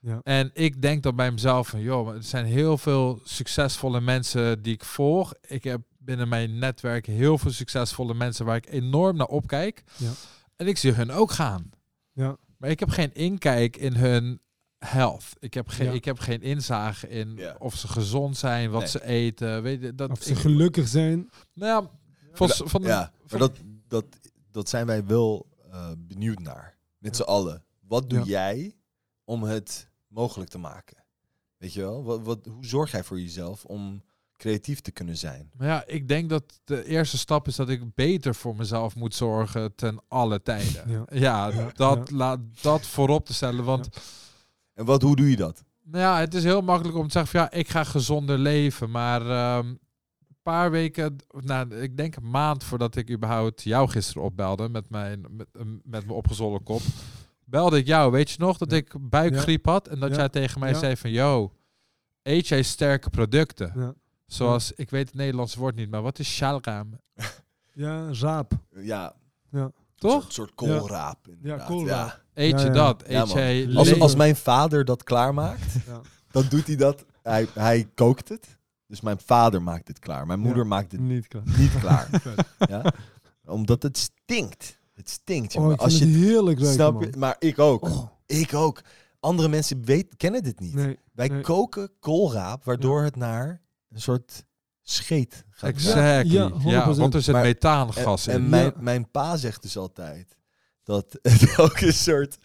Ja. En ik denk dan bij mezelf van, joh, er zijn heel veel succesvolle mensen die ik volg. Ik heb binnen mijn netwerk heel veel succesvolle mensen waar ik enorm naar opkijk. Ja. En ik zie hun ook gaan. Ja. Maar ik heb geen inkijk in hun health. Ik heb geen, Ja. ik heb geen inzage in Ja. of ze gezond zijn, wat Nee. ze eten. Weet je, dat Of ze ik- gelukkig zijn. Nou ja, van, van, Ja, maar van- dat, dat, dat zijn wij wel eh, benieuwd naar. Met Ja. z'n allen. Wat doe Ja. jij om het mogelijk te maken? Weet je wel? Wat, wat, hoe zorg jij voor jezelf om creatief te kunnen zijn? Maar ja, ik denk dat de eerste stap is dat ik beter voor mezelf moet zorgen ten alle tijden. Ja. Ja, Ja, dat, laat dat voorop te stellen. Want En wat, hoe doe je dat? nou ja, het is heel makkelijk om te zeggen van ja, ik ga gezonder leven. Maar ehm, een paar weken, nou, ik denk een maand voordat ik überhaupt jou gisteren opbelde met mijn, met, met mijn opgezwollen kop, belde ik jou. Weet je nog dat Ja. ik buikgriep had en dat Ja. jij tegen mij Ja. zei van yo, eet jij sterke producten? Ja, Zoals, ik weet het Nederlandse woord niet, maar wat is shalgam? (laughs) ja raap. Ja, Toch? Een soort koolraap. inderdaad. koolraap. Eet Ja, je ja. dat? Ja, Eet jij. Als, als mijn vader dat klaarmaakt, Ja. dan doet hij dat. Hij, hij kookt het. Dus mijn vader maakt het klaar. Mijn moeder Ja. maakt het Niet klaar. niet klaar. (laughs) Vet. ja? Omdat het stinkt. Het stinkt, Oh, ik Als vind je het heerlijk ruiken, snap je, maar ik ook. Oh, Ik ook. Andere mensen weet, kennen dit niet. nee. Wij nee. koken koolraap, waardoor het naar een soort scheet gaat. Exactly. Ja, Ja, ja, 100%. want er zit Maar- methaangas En, in. en mijn, Ja. mijn pa zegt dus altijd dat het (laughs) ook een soort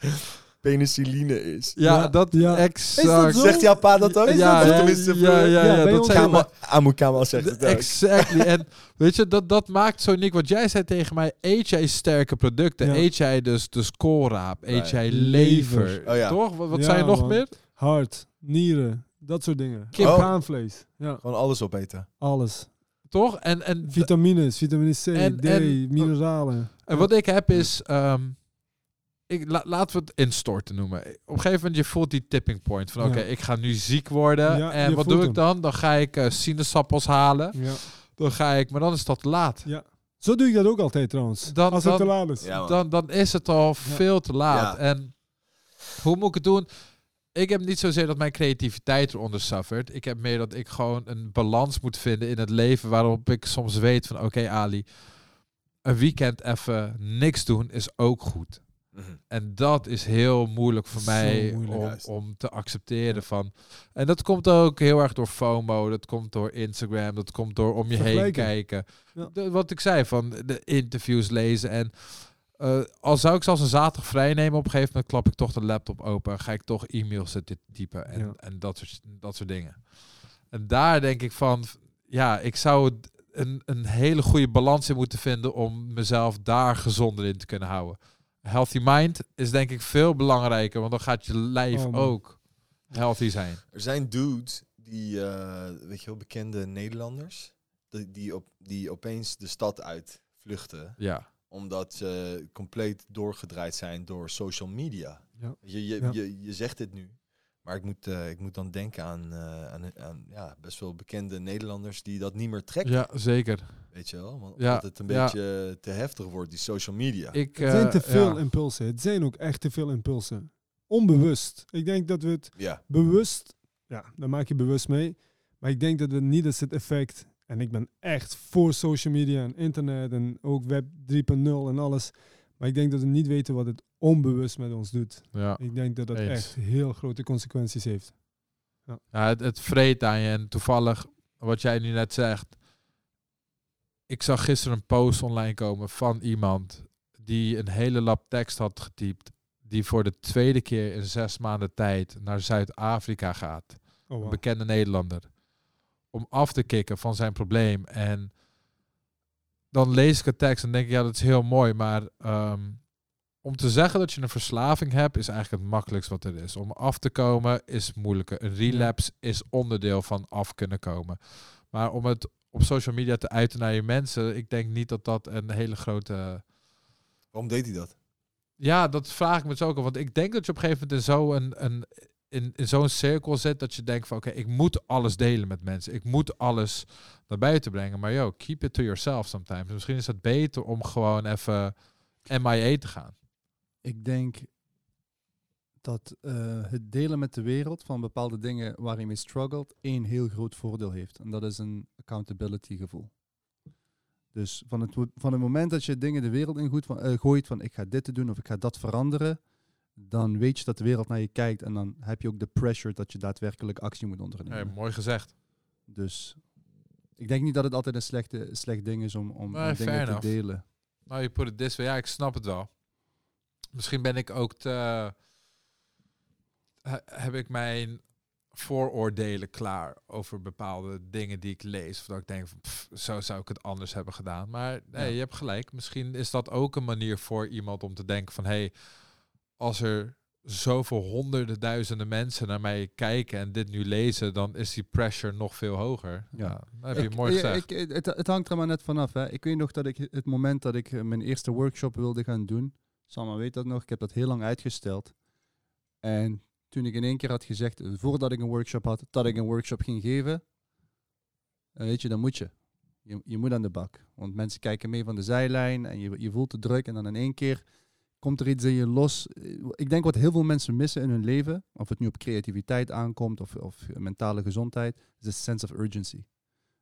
penicilline is. ja, Ja, dat ja. exact. Zegt jouw pa dat ook? Ja, ja, tenminste, ja, ja, Ja, ja, bij dat zei maar. Kamal, Amu Kamal zegt het ook. Exactly. en weet je, dat, dat maakt zo uniek. Want jij zei tegen mij, eet jij sterke producten? Ja. Eet jij dus, dus koolraap? Eet jij Lever. lever? Oh ja. Toch? Wat, wat je nog man. meer? Hart, nieren, dat soort dingen. Kip. Oh. Ja, Gewoon alles opeten. alles. Toch? En, en, Vitamines, vitamine C, En- D, en- mineralen. en wat ik heb is... ehm, ik, la- laten we het instorten noemen. Op een gegeven moment, je voelt die tipping point. Van oké, Ja. ik ga nu ziek worden. Ja, en je wat voelt doe ik dan? Dan ga ik eh, sinaasappels halen. Ja. Dan ga ik... Maar dan is dat te laat. Zo doe ik dat ook altijd trouwens. Dan- als het dan- te laat is. Ja, man. dan, dan is het al veel te laat. Ja. En hoe moet ik het doen? Ik heb niet zozeer dat mijn creativiteit eronder suffert. Ik heb meer dat ik gewoon een balans moet vinden in het leven waarop ik soms weet van oké Ali, een weekend even niks doen is ook goed. Mhm. En dat is heel moeilijk voor mij moeilijk. om, om te accepteren van. En dat komt ook heel erg door FOMO, dat komt door Instagram, dat komt door om je heen kijken. Ja. De- wat ik zei van de interviews lezen en eh, al zou ik zelfs een zaterdag vrij nemen, op een gegeven moment klap ik toch de laptop open, ga ik toch e-mails zitten typen en, Ja. en dat, soort, dat soort dingen. En daar denk ik van, ja, ik zou een, een hele goede balans in moeten vinden om mezelf daar gezonder in te kunnen houden. Healthy mind is denk ik veel belangrijker, want dan gaat je lijf Oh, ook healthy zijn. Er zijn dudes die, eh, weet je wel, bekende Nederlanders, die, die, op, die opeens de stad uit vluchten, Ja. Omdat ze compleet doorgedraaid zijn door social media. Ja. Je, je, Ja. je, je zegt dit nu, maar ik moet, eh, ik moet dan denken aan, eh, aan, aan ja, best wel bekende Nederlanders die dat niet meer trekken, ja, zeker. weet je wel. Want Ja, dat het een ja. beetje te heftig wordt, die social media. Ik, Het zijn eh, te veel ja. impulsen. Het zijn ook echt te veel impulsen. Onbewust. Ik denk dat we het ja, bewust, ja, daar maak je bewust mee. Maar ik denk dat we niet eens het effect, en ik ben echt voor social media en internet en ook web 3.0 en alles. Maar ik denk dat we niet weten wat het onbewust met ons doet. Ja. Ik denk dat dat Eens. echt heel grote consequenties heeft. Ja, het, het vreet aan je. En toevallig, wat jij nu net zegt. Ik zag gisteren een post online komen van iemand die een hele lap tekst had getypt. Die voor de tweede keer in zes maanden tijd naar Zuid-Afrika gaat. Oh, Een bekende Nederlander. Om af te kicken van zijn probleem. En dan lees ik een tekst en denk ik, ja, dat is heel mooi. Maar ehm, om te zeggen dat je een verslaving hebt, is eigenlijk het makkelijkst wat er is. Om af te komen is moeilijker. Een relapse is onderdeel van af kunnen komen. Maar om het op social media te uiten naar je mensen, ik denk niet dat dat een hele grote... waarom deed hij dat? Ja, dat vraag ik me dus ook al. Want ik denk dat je op een gegeven moment in zo'n een, in, in zo'n cirkel zit dat je denkt van oké, ik moet alles delen met mensen. Ik moet alles naar buiten brengen. Maar yo, keep it to yourself sometimes. Misschien is het beter om gewoon even MIA te gaan. Ik denk dat eh, het delen met de wereld van bepaalde dingen waar je mee struggelt, één heel groot voordeel heeft. En dat is een accountability gevoel. Dus van het, van het moment dat je dingen de wereld in van, eh, gooit van ik ga dit te doen of ik ga dat veranderen, dan weet je dat de wereld naar je kijkt en dan heb je ook de pressure dat je daadwerkelijk actie moet ondernemen. Hey, mooi gezegd. Dus ik denk niet dat het altijd een slechte, slecht ding is om, om, Nee, dingen te delen. Nou, je put it this way. Ja, ik snap het wel. Misschien ben ik ook te... he- heb ik mijn vooroordelen klaar over bepaalde dingen die ik lees. Of dat ik denk van, pff, zo zou ik het anders hebben gedaan. Maar nee, Ja. je hebt gelijk. Misschien is dat ook een manier voor iemand om te denken van... hey, als er zoveel honderden duizenden mensen naar mij kijken en dit nu lezen, dan is die pressure nog veel hoger. Ja, Ja. dat heb je Ik- mooi gezegd. ik- het, het hangt er maar net vanaf. Hè. Ik weet nog dat ik het moment dat ik eh, mijn eerste workshop wilde gaan doen, Salma weet dat nog, ik heb dat heel lang uitgesteld. En toen ik in één keer had gezegd, eh, voordat ik een workshop had, dat ik een workshop ging geven, eh, weet je, dan moet je. Je, je moet aan de bak. Want mensen kijken mee van de zijlijn en je, je voelt de druk en dan in één keer komt er iets in je los. Eh, Ik denk wat heel veel mensen missen in hun leven, of het nu op creativiteit aankomt of, of mentale gezondheid, is een sense of urgency.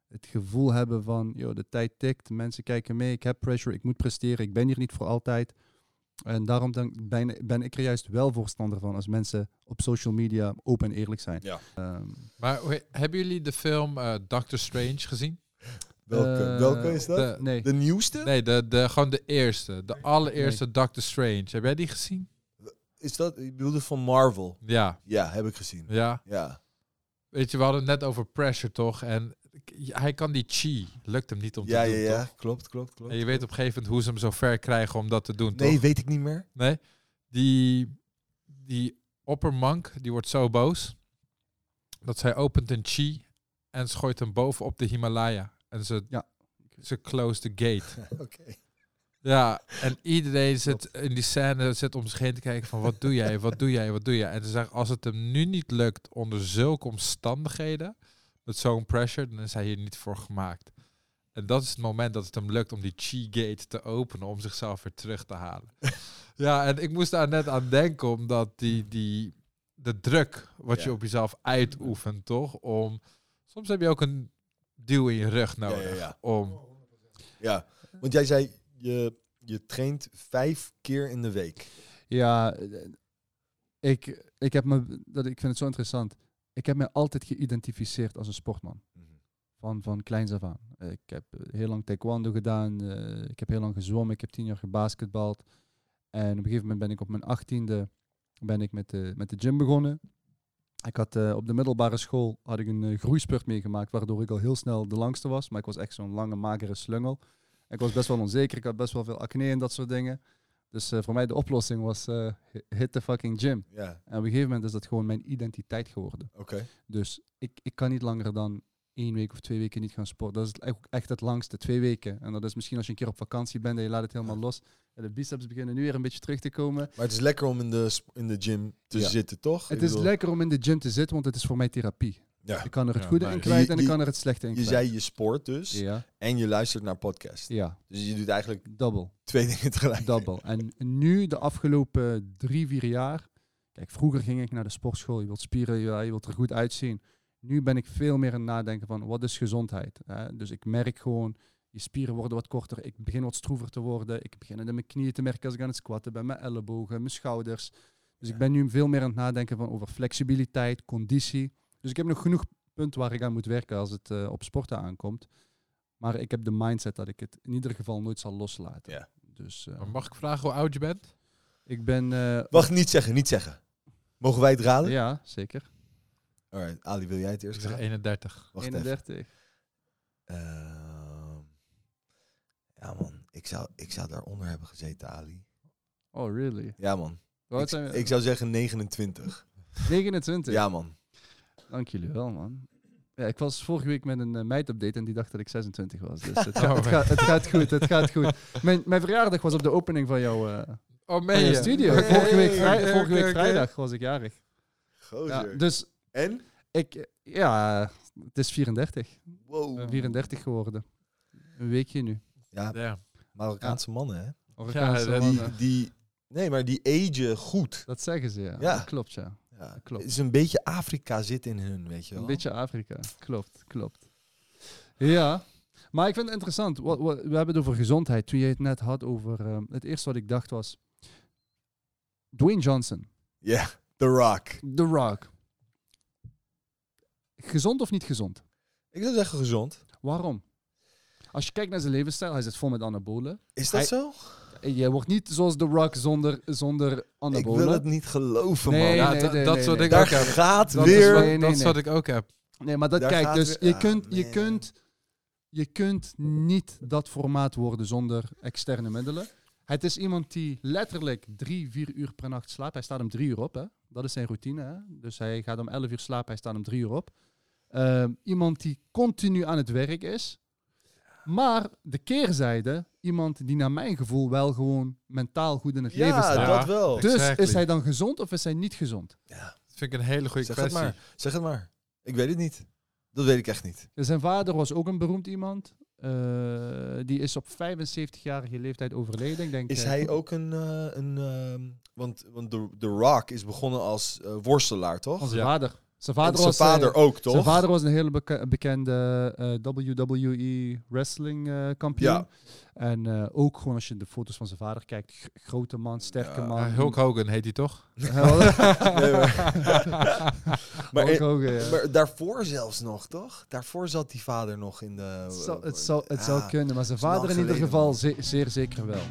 Het gevoel hebben van, joh, de tijd tikt, mensen kijken mee, ik heb pressure, ik moet presteren, ik ben hier niet voor altijd. En daarom ben, ben ik er juist wel voorstander van als mensen op social media open en eerlijk zijn. Ja. Ehm, Maar hebben jullie de film eh, Doctor Strange gezien? Welke, eh, welke is dat? De, nee. De nieuwste? nee, de, de, gewoon de eerste. De allereerste Doctor Strange. Heb jij die gezien? Is dat, ik bedoelde van Marvel. Ja. Ja, heb ik gezien. Ja. Ja. Weet je, we hadden het net over pressure, toch? En hij kan die chi. Lukt hem niet om Ja, te ja, doen, ja. toch? Klopt, klopt, klopt. En je weet op een gegeven moment hoe ze hem zo ver krijgen om dat te doen, Nee, toch? weet ik niet meer. Nee? Die, die oppermonk, die wordt zo boos dat zij opent een chi en ze gooit hem bovenop de Himalaya. En ze, Ja. ze close the gate. (laughs) Oké. Ja, en iedereen zit in die scène zit om zich heen te kijken van wat doe jij, wat doe jij, wat doe jij. En ze zeggen als het hem nu niet lukt onder zulke omstandigheden, met zo'n pressure, dan is hij hier niet voor gemaakt. En dat is het moment dat het hem lukt om die chi gate te openen om zichzelf weer terug te halen. (laughs) ja, en ik moest daar net aan denken omdat die, die de druk wat je op jezelf uitoefent, toch? Om soms heb je ook een duw in je rug Ja, nodig ja, ja. om ja. Want jij zei, je, je traint vijf keer in de week. Ja, ik, ik, heb me, dat, ik vind het zo interessant. Ik heb me altijd geïdentificeerd als een sportman. Van, van kleins af aan. Ik heb eh, heel lang taekwondo gedaan. eh, ik heb heel lang gezwommen. Ik heb tien jaar gebasketbald. En op een gegeven moment ben ik op mijn achttiende ben ik met de, met de gym begonnen. Ik had eh, op de middelbare school had ik een eh, groeispurt meegemaakt, waardoor ik al heel snel de langste was. Maar ik was echt zo'n lange, magere slungel. Ik was best wel onzeker. Ik had best wel veel acne en dat soort dingen. Dus eh, voor mij de oplossing was hi- hit the fucking gym. Ja, En op een gegeven moment is dat gewoon mijn identiteit geworden. oké. Dus ik, ik kan niet langer dan één week of twee weken niet gaan sporten. Dat is ook echt het langste, twee weken. En dat is misschien als je een keer op vakantie bent en je laat het helemaal los. En de biceps beginnen nu weer een beetje terug te komen. Maar het is lekker om in de, in de gym te Ja. zitten, toch? Het Ik is bedoel, lekker om in de gym te zitten, want het is voor mij therapie. Ja. Ik kan er het Ja, goede nice. in kwijt Je- en ik je- kan er het slechte in Je kwijt. zei je sport dus Ja, en je luistert naar podcast. ja, Dus je doet eigenlijk double. twee (laughs) dingen tegelijk. Double. En nu, de afgelopen drie, vier jaar. Kijk, vroeger ging ik naar de sportschool. Je wilt spieren, ja, je wilt er goed uitzien. Nu ben ik veel meer aan het nadenken van wat is gezondheid. Hè? Dus ik merk gewoon, je spieren worden wat korter. Ik begin wat stroever te worden. Ik begin het in mijn knieën te merken als ik aan het squatten ben. Mijn ellebogen, mijn schouders. Dus ik ben nu veel meer aan het nadenken van over flexibiliteit, conditie. Dus ik heb nog genoeg punten waar ik aan moet werken als het eh, op sporten aankomt. Maar ik heb de mindset dat ik het in ieder geval nooit zal loslaten. Ja. Dus eh, mag ik vragen hoe oud je bent? ik ben... eh, Wacht, niet zeggen, niet zeggen. Mogen wij het raden? Ja, zeker. Alright, Ali, wil jij het eerst Ik zeg raden? 31. Wacht even. 31. Ehm, ja man, ik zou, ik zou daaronder hebben gezeten, Ali. Oh, really? Ja man. Ik, ik zou zeggen 29. 29. Ja man. Dank jullie wel, man. Ja, ik was vorige week met een uh, meid-update en die dacht dat ik 26 was. Dus (laughs) het, Oh, gaat, het, gaat, het gaat goed, het gaat goed. Mijn, mijn verjaardag was op de opening van jouw, uh, Oh, van je? studio. Oké, vorige week, vrij- vorige week vrijdag was ik jarig. Ja, dus En? ik, eh, ja, het is 34. Wow. Ik ben 34 geworden. Een weekje nu. Ja, Ja. Marokkaanse mannen hè. Marokkaanse dat- Die, mannen. die, nee, maar die agen goed. Dat zeggen ze, ja. Ja. Dat klopt, ja. Ja, klopt. Het is een beetje Afrika zit in hun, weet je wel. Een beetje Afrika. Klopt, klopt. Ja, maar ik vind het interessant. Wat, wat, we hebben het over gezondheid. Toen je het net had over... ehm, het eerste wat ik dacht was... Dwayne Johnson. Ja, The Rock. The Rock. Gezond of niet gezond? Ik zou zeggen gezond. Waarom? Als je kijkt naar zijn levensstijl, hij zit vol met anabolen. Is dat Hij- zo? Je wordt niet zoals The Rock zonder, zonder Ik anabolen. wil het niet geloven, Nee, man. Ja, nee, dat- nee, dat nee, soort dingen Daar gaat Dat is weer... wat- Dat is wat ik ook heb. Nee, maar dat Daar kijk, dus weer- je, ah, kunt, je, kunt, je kunt niet dat formaat worden zonder externe middelen. Het is iemand die letterlijk drie, vier uur per nacht slaapt. Hij staat om drie uur op, hè. Dat is zijn routine, hè. Dus hij gaat om elf uur slapen, hij staat om drie uur op. Ehm, iemand die continu aan het werk is. Maar de keerzijde, iemand die naar mijn gevoel wel gewoon mentaal goed in het leven Ja, staat. Ja. dat wel. Ik- Dus Exactly. is hij dan gezond of is hij niet gezond? Dat vind ik een hele goede Zeg het kwestie. maar. Zeg het maar. Ik weet het niet. Dat weet ik echt niet. Zijn vader was ook een beroemd iemand. Eh, die is op 75-jarige leeftijd overleden. Ik denk, Is eh, hij ook een... eh, een ehm, want want The, The Rock is begonnen als worstelaar, toch? Zijn Ja. vader. Zijn vader, zijn was, vader eh, ook, toch? Zijn vader was een hele beke- bekende eh, WWE wrestling eh, kampioen. Ja. En eh, ook gewoon als je de foto's van zijn vader kijkt, g- grote man, sterke Ja, man. Hulk Hogan heet hij toch? (laughs) Nee, maar, (laughs) maar, Hulk Hogan, ja. maar daarvoor zelfs nog, toch? Daarvoor zat die vader nog in de... Het zou, het zou, het zou Ja. kunnen, maar zijn vader in ieder geval ze- zeer zeker wel.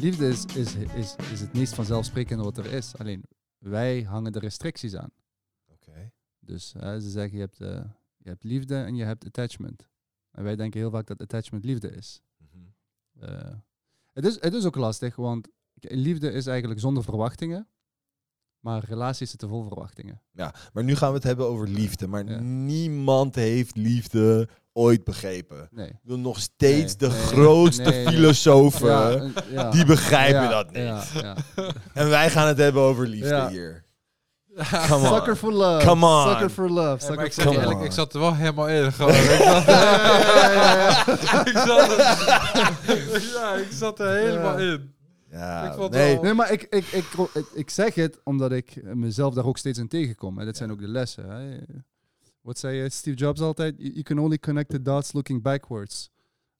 Liefde is, is, is, is het meest vanzelfsprekende wat er is. Alleen wij hangen er restricties aan. Oké. Dus eh, ze zeggen je hebt, eh, je hebt liefde en je hebt attachment. En wij denken heel vaak dat attachment liefde is. Mhm. Eh, het, is het is ook lastig, want liefde is eigenlijk zonder verwachtingen. Maar relaties zitten vol verwachtingen. Ja, maar nu gaan we het hebben over liefde. Maar Ja. niemand heeft liefde ooit begrepen. Nee. Ik wil nog steeds Nee, de nee, grootste nee, nee. filosofen, ja. die begrijpen Ja, dat niet. Ja, ja. En wij gaan het hebben over liefde Ja. hier. (laughs) Come on. Sucker for love. Come on. Sucker for love. Sucker ik zeg eerlijk, ik zat er wel helemaal in. Gewoon. (laughs) (laughs) Ik zat, ik zat er, ja, ik zat er helemaal in. Ja, Ik vond nee. wel- Nee, maar ik, ik, ik, ik, ik zeg het omdat ik mezelf daar ook steeds in tegenkom. En dat zijn ook de lessen. Hè. Wat zei eh, Steve Jobs altijd? You can only connect the dots looking backwards.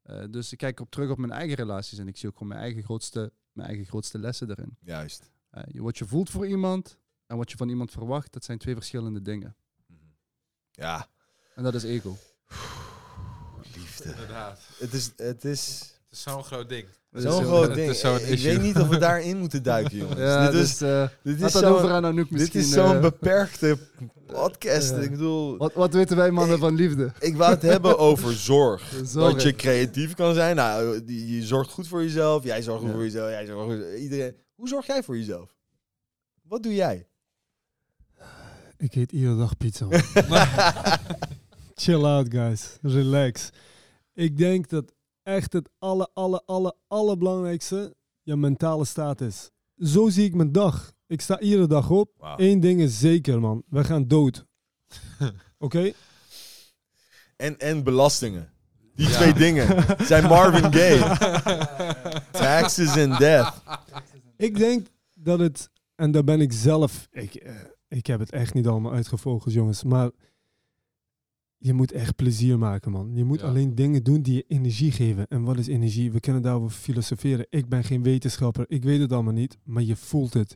Eh, dus ik kijk op terug op mijn eigen relaties en ik zie ook gewoon mijn eigen grootste, mijn eigen grootste lessen erin. Juist. Eh, wat je voelt voor iemand en wat je van iemand verwacht, dat zijn twee verschillende dingen. Ja, En dat is ego. liefde. Inderdaad. Het is, het is Het is zo'n groot ding. Zo'n groot (laughs) ding. ik issue. weet niet of we daarin moeten (laughs) duiken, jongens. Ja, dit, is, dus eh dit, is zo'n- Anouk dit is zo'n eh, beperkte (laughs) podcast. Ik bedoel, wat, wat weten wij mannen Ik- van liefde? ik wou het hebben over zorg. Zorg. Dat je creatief kan zijn. Nou, die- je zorgt goed voor jezelf. Jij zorgt goed Ja. voor jezelf. Jij zorgt goed Iedereen. Hoe zorg jij voor jezelf? Wat doe jij? Ik eet iedere dag pizza. Chill out, guys. Relax. Ik denk dat echt het alle, alle, alle, allerbelangrijkste je mentale staat is. Zo zie ik mijn dag. Ik sta iedere dag op. Eén ding is zeker, man. We gaan dood. (laughs) Oké? En, en belastingen. Die Ja. twee dingen zijn Marvin (laughs) Gaye. Taxes and death. Ik denk dat het, en daar ben ik zelf, ik, eh, ik heb het echt niet allemaal uitgevogeld, jongens, maar je moet echt plezier maken, man. Je moet Ja. alleen dingen doen die je energie geven. En wat is energie? We kunnen daarover filosoferen. Ik ben geen wetenschapper, ik weet het allemaal niet, maar je voelt het.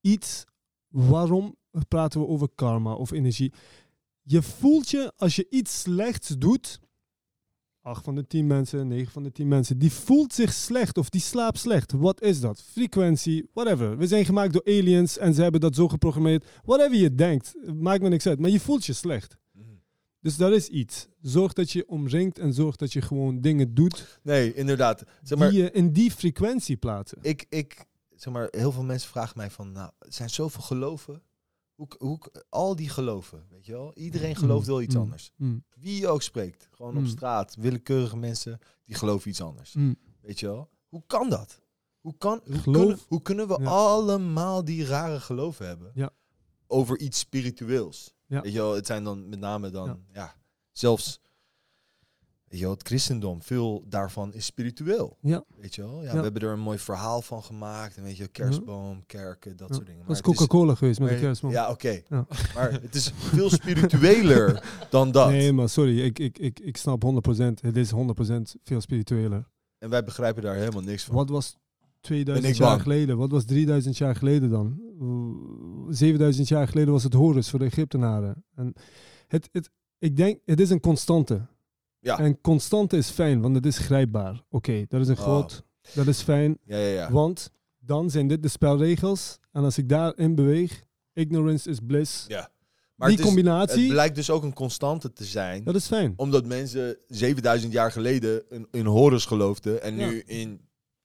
Iets, waarom praten we over karma of energie? Je voelt je als je iets slechts doet. Acht van de tien mensen, negen van de tien mensen, die voelt zich slecht of die slaapt slecht. Wat is dat? Frequentie, whatever. We zijn gemaakt door aliens en ze hebben dat zo geprogrammeerd. Whatever je denkt, maakt me niks uit. Maar je voelt je slecht. Dus dat is iets. Zorg dat je omringt en zorg dat je gewoon dingen doet Nee, inderdaad. Zeg maar, die je in die frequentie plaatsen. ik, ik, zeg maar, heel veel mensen vragen mij van, nou, er zijn zoveel geloven. Hoe, hoe, al die geloven, weet je wel? Iedereen gelooft wel iets Mm. anders. Mm, Wie je ook spreekt, gewoon op Mm. straat, willekeurige mensen, die geloven iets anders. mm. Weet je wel? Hoe kan dat? Hoe, kan, hoe, Geloof- kunnen, hoe kunnen we Ja. allemaal die rare geloven hebben? Ja. Over iets spiritueels. Ja. Weet je wel, het zijn dan met name dan, Ja. ja, zelfs, weet je wel, het christendom, veel daarvan is spiritueel. Ja. Weet je wel? Ja. We hebben er een mooi verhaal van gemaakt. En weet je, kerstboom, kerken, dat soort dingen. Dat is Coca-Cola geweest met de maar- kerstman. Ja, oké. Ja. Maar het is veel spiritueler (laughs) dan dat. Nee, maar sorry, ik, ik, ik, ik snap 100%. Het is 100% veel spiritueler. En wij begrijpen daar helemaal niks van. Wat was 2000 ik jaar bang. geleden? Wat was 3000 jaar geleden dan? Uh, 7000 jaar geleden was het Horus voor de Egyptenaren. En het, het, ik denk, het is een constante. Ja. En constante is fijn, want het is grijpbaar. Oké, dat is een Oh. god. Dat is fijn, Ja, ja, ja. want dan zijn dit de spelregels. En als ik daarin beweeg, ignorance is bliss. ja. Maar Die het, is, combinatie, het blijkt dus ook een constante te zijn. dat is fijn. Omdat mensen 7000 jaar geleden in, in Horus geloofden. En Ja. nu in,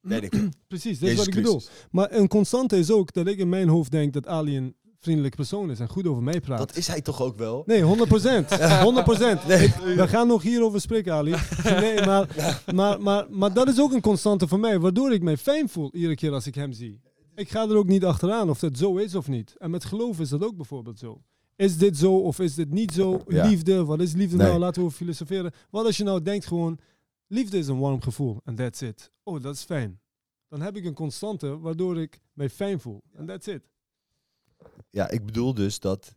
ik (clears throat) Precies, dat is wat ik bedoel. Maar een constante is ook dat ik in mijn hoofd denk dat Ali een vriendelijk persoon is en goed over mij praat. Dat is hij toch ook wel? Nee, 100 procent. (laughs) 100 procent. Nee. We gaan nog hierover spreken, Ali. Nee, maar, (laughs) maar, maar, maar dat is ook een constante voor mij, waardoor ik mij fijn voel iedere keer als ik hem zie. ik ga er ook niet achteraan of dat zo is of niet. En met geloof is dat ook bijvoorbeeld zo. Is dit zo of is dit niet zo? Ja. Liefde, wat is liefde Nee. nou? Laten we over filosoferen. Wat als je nou denkt gewoon, liefde is een warm gevoel en that's it. Oh, dat is fijn. Dan heb ik een constante waardoor ik mij fijn voel. En that's it. Ja, ik bedoel dus dat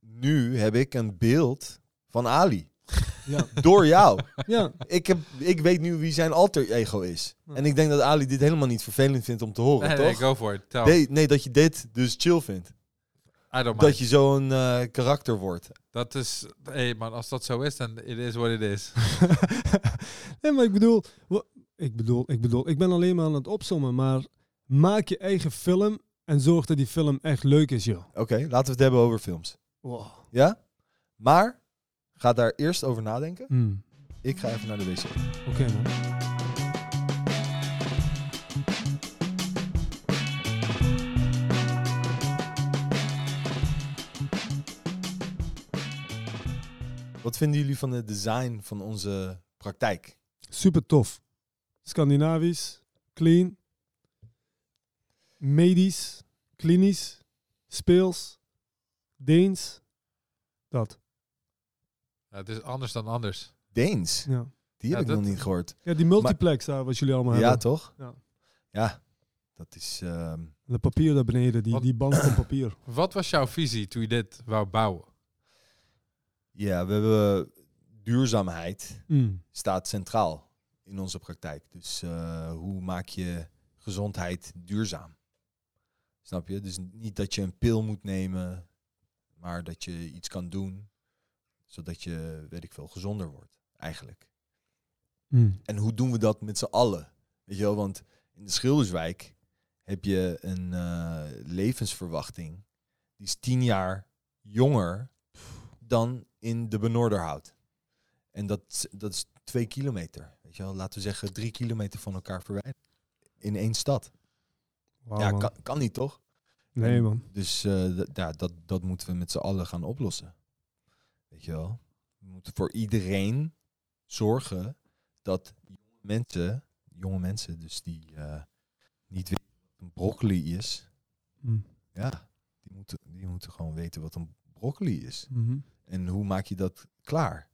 nu heb ik een beeld van Ali. (laughs) Ja, Door jou. (laughs) ja. ik, heb, ik weet nu wie zijn alter ego is. Ja. En ik denk dat Ali dit helemaal niet vervelend vindt om te horen, Nee, toch? nee, go for it. Nee, dat je dit dus chill vindt. I don't mind. Dat je zo'n eh, karakter wordt. Dat is... Hé man, als dat zo is, dan it is what it is. (laughs) nee, maar ik bedoel, ik bedoel, ik bedoel, ik ben alleen maar aan het opzommen, maar maak je eigen film en zorg dat die film echt leuk is, joh. Oké, laten we het hebben over films. Wow. Ja? Maar, ga daar eerst over nadenken. Hmm. Ik ga even naar de wc. Oké, man. Wat vinden jullie van het design van onze praktijk? Super tof. Scandinavisch, clean, medisch, klinisch, speels, Deens. Dat. Ja, het is anders dan anders. Deens, Ja, die heb Ja, ik nog niet gehoord. ja die multiplex daar, wat jullie allemaal Ja, hebben. toch? Ja. Ja, dat is... ehm, dat papier daar beneden, die, Wat- die band van papier. Wat was jouw visie toen je dit wou bouwen? Ja, we hebben duurzaamheid Mm. staat centraal in onze praktijk. Dus eh, hoe maak je gezondheid duurzaam? Snap je? Dus niet dat je een pil moet nemen, maar dat je iets kan doen zodat je, weet ik veel, gezonder wordt, eigenlijk. Mm. En hoe doen we dat met z'n allen? Weet je wel, want in de Schilderswijk heb je een eh, levensverwachting die is tien jaar jonger dan in de Benoorderhout. En dat, dat is twee kilometer. Weet je wel, laten we zeggen drie kilometer van elkaar verwijderd. In één stad. Ja, kan, kan niet toch? Nee, man. Dus d- ja, dat, dat moeten we met z'n allen gaan oplossen. Weet je wel? We moeten voor iedereen zorgen dat jonge mensen, jonge mensen dus die eh, niet weten wat een broccoli is, Mm. ja, die moeten, die moeten gewoon weten wat een broccoli is. Mhm. En hoe maak je dat klaar?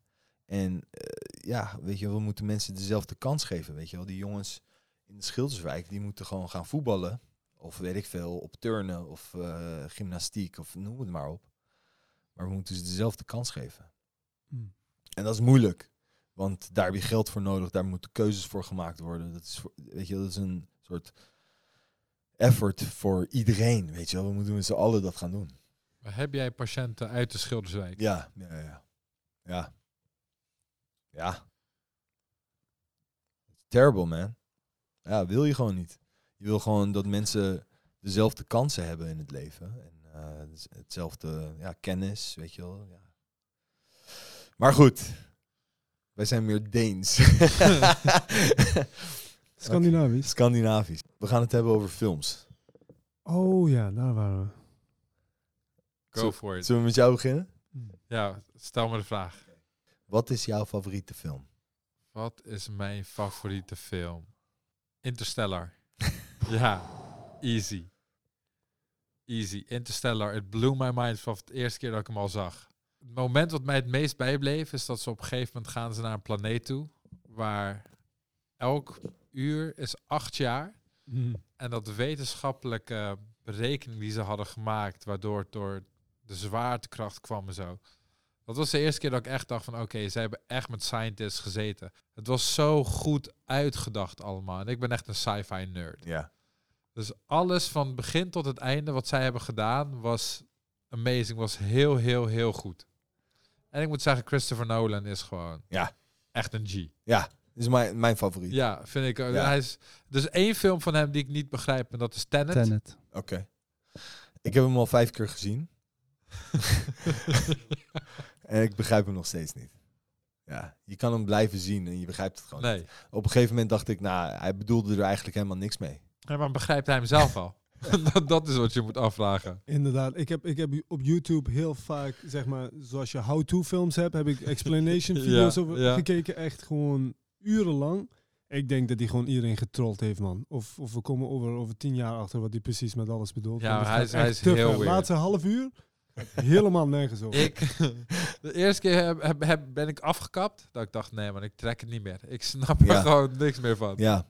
En eh, ja, weet je, wel, we moeten mensen dezelfde kans geven. Weet je wel, die jongens in de Schilderswijk, die moeten gewoon gaan voetballen. Of weet ik veel, op turnen of eh, gymnastiek of noem het maar op. Maar we moeten ze dezelfde kans geven. Mm. En dat is moeilijk. Want daar heb je geld voor nodig, daar moeten keuzes voor gemaakt worden. Dat is, voor, weet je, dat is een soort effort voor iedereen. Weet je wel, we moeten met z'n allen dat gaan doen. Maar Heb jij patiënten uit de Schilderswijk? Ja, ja, ja. Ja. Ja. Terrible, man. Ja, wil je gewoon niet. Je wil gewoon dat mensen dezelfde kansen hebben in het leven. En eh, hetzelfde ja, kennis, weet je wel. Ja. Maar goed. Wij zijn meer Deens. (laughs) Scandinavisch. Scandinavisch. We gaan het hebben over films. Oh ja, daar waren we. Go for it. Zullen we met jou beginnen? Ja, stel me de vraag. Wat is jouw favoriete film? Wat is mijn favoriete film? Interstellar. (laughs) ja, easy. Easy. Interstellar. It blew my mind vanaf de eerste keer dat ik hem al zag. Het moment wat mij het meest bijbleef is dat ze op een gegeven moment gaan ze naar een planeet toe waar elk uur is acht jaar. Mm. En dat de wetenschappelijke berekening die ze hadden gemaakt, waardoor het door de zwaartekracht kwam en zo. Dat was de eerste keer dat ik echt dacht van oké, ze hebben echt met scientists gezeten. Het was zo goed uitgedacht allemaal. En ik ben echt een sci-fi nerd. Ja. Dus alles van begin tot het einde wat zij hebben gedaan was amazing, was heel, heel, heel goed. En ik moet zeggen, Christopher Nolan is gewoon Ja. echt een G. Ja, is mijn, mijn favoriet. Ja, vind ik. Ja. Hij is, dus één film van hem die ik niet begrijp en dat is Tenet. Tenet. Oké. Ik heb hem al vijf keer gezien. En ik begrijp hem nog steeds niet. Ja, je kan hem blijven zien en je begrijpt het gewoon Nee, niet. Op een gegeven moment dacht ik, nou, hij bedoelde er eigenlijk helemaal niks mee. Ja, maar begrijpt hij hem zelf al? (laughs) dat, dat is wat je moet afvragen. Inderdaad, ik heb, ik heb op YouTube heel vaak, zeg maar, zoals je how-to films hebt, heb ik explanation (laughs) Ja, video's over ja. gekeken, echt gewoon urenlang. Ik denk dat hij gewoon iedereen getrold heeft, man. Of, of we komen over, over tien jaar achter wat hij precies met alles bedoelt. Ja, hij is- echt hij is heel weird. Laatste half uur, helemaal nergens over. Ik, (laughs) de eerste keer heb, heb, heb- ben ik afgekapt. Dat ik dacht, nee man, ik trek het niet meer. Ik snap er Ja. gewoon niks meer van. Ja.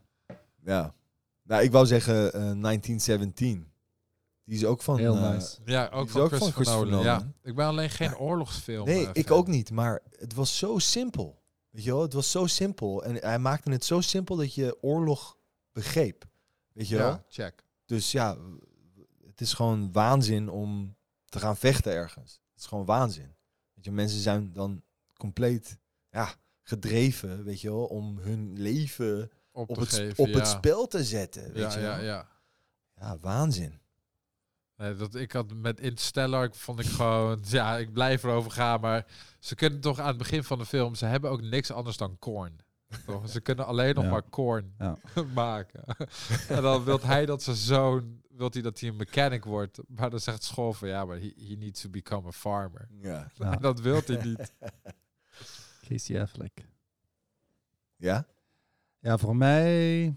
Ja. Nou, ik wou zeggen eh 1917. Die is ook van... Heel eh, nice. Ja, ook van ook van Christopher, Christopher Nolan. Nolan. Ja. Ik ben alleen geen Maar- oorlogsfilm. Nee, eh, ik fan. ook niet. Maar het was zo simpel. Weet je wel? Het was zo simpel. En hij maakte het zo simpel dat je oorlog begreep. Weet je wel? Ja, check. Dus ja, het is gewoon waanzin om te gaan vechten ergens. Het is gewoon waanzin. Weet je, mensen zijn dan compleet ja, gedreven, weet je wel, om hun leven Op, het, geven, op ja. het spel te zetten. Weet Ja, je ja, wel? ja. ja, waanzin. Nee, dat, ik had met Interstellar, vond ik gewoon, ja, ik blijf erover gaan, maar ze kunnen toch aan het begin van de film, ze hebben ook niks anders dan corn. Toch? Ze kunnen alleen nog Ja. maar corn Ja. (laughs) maken. en dan wil hij dat zijn zoon, wil hij dat hij een mechanic wordt, maar dan zegt school van, ja, maar he, he needs to become a farmer. Ja. Ja. En (laughs) dat wil hij niet. (laughs) Casey Affleck. Ja? Ja, voor mij...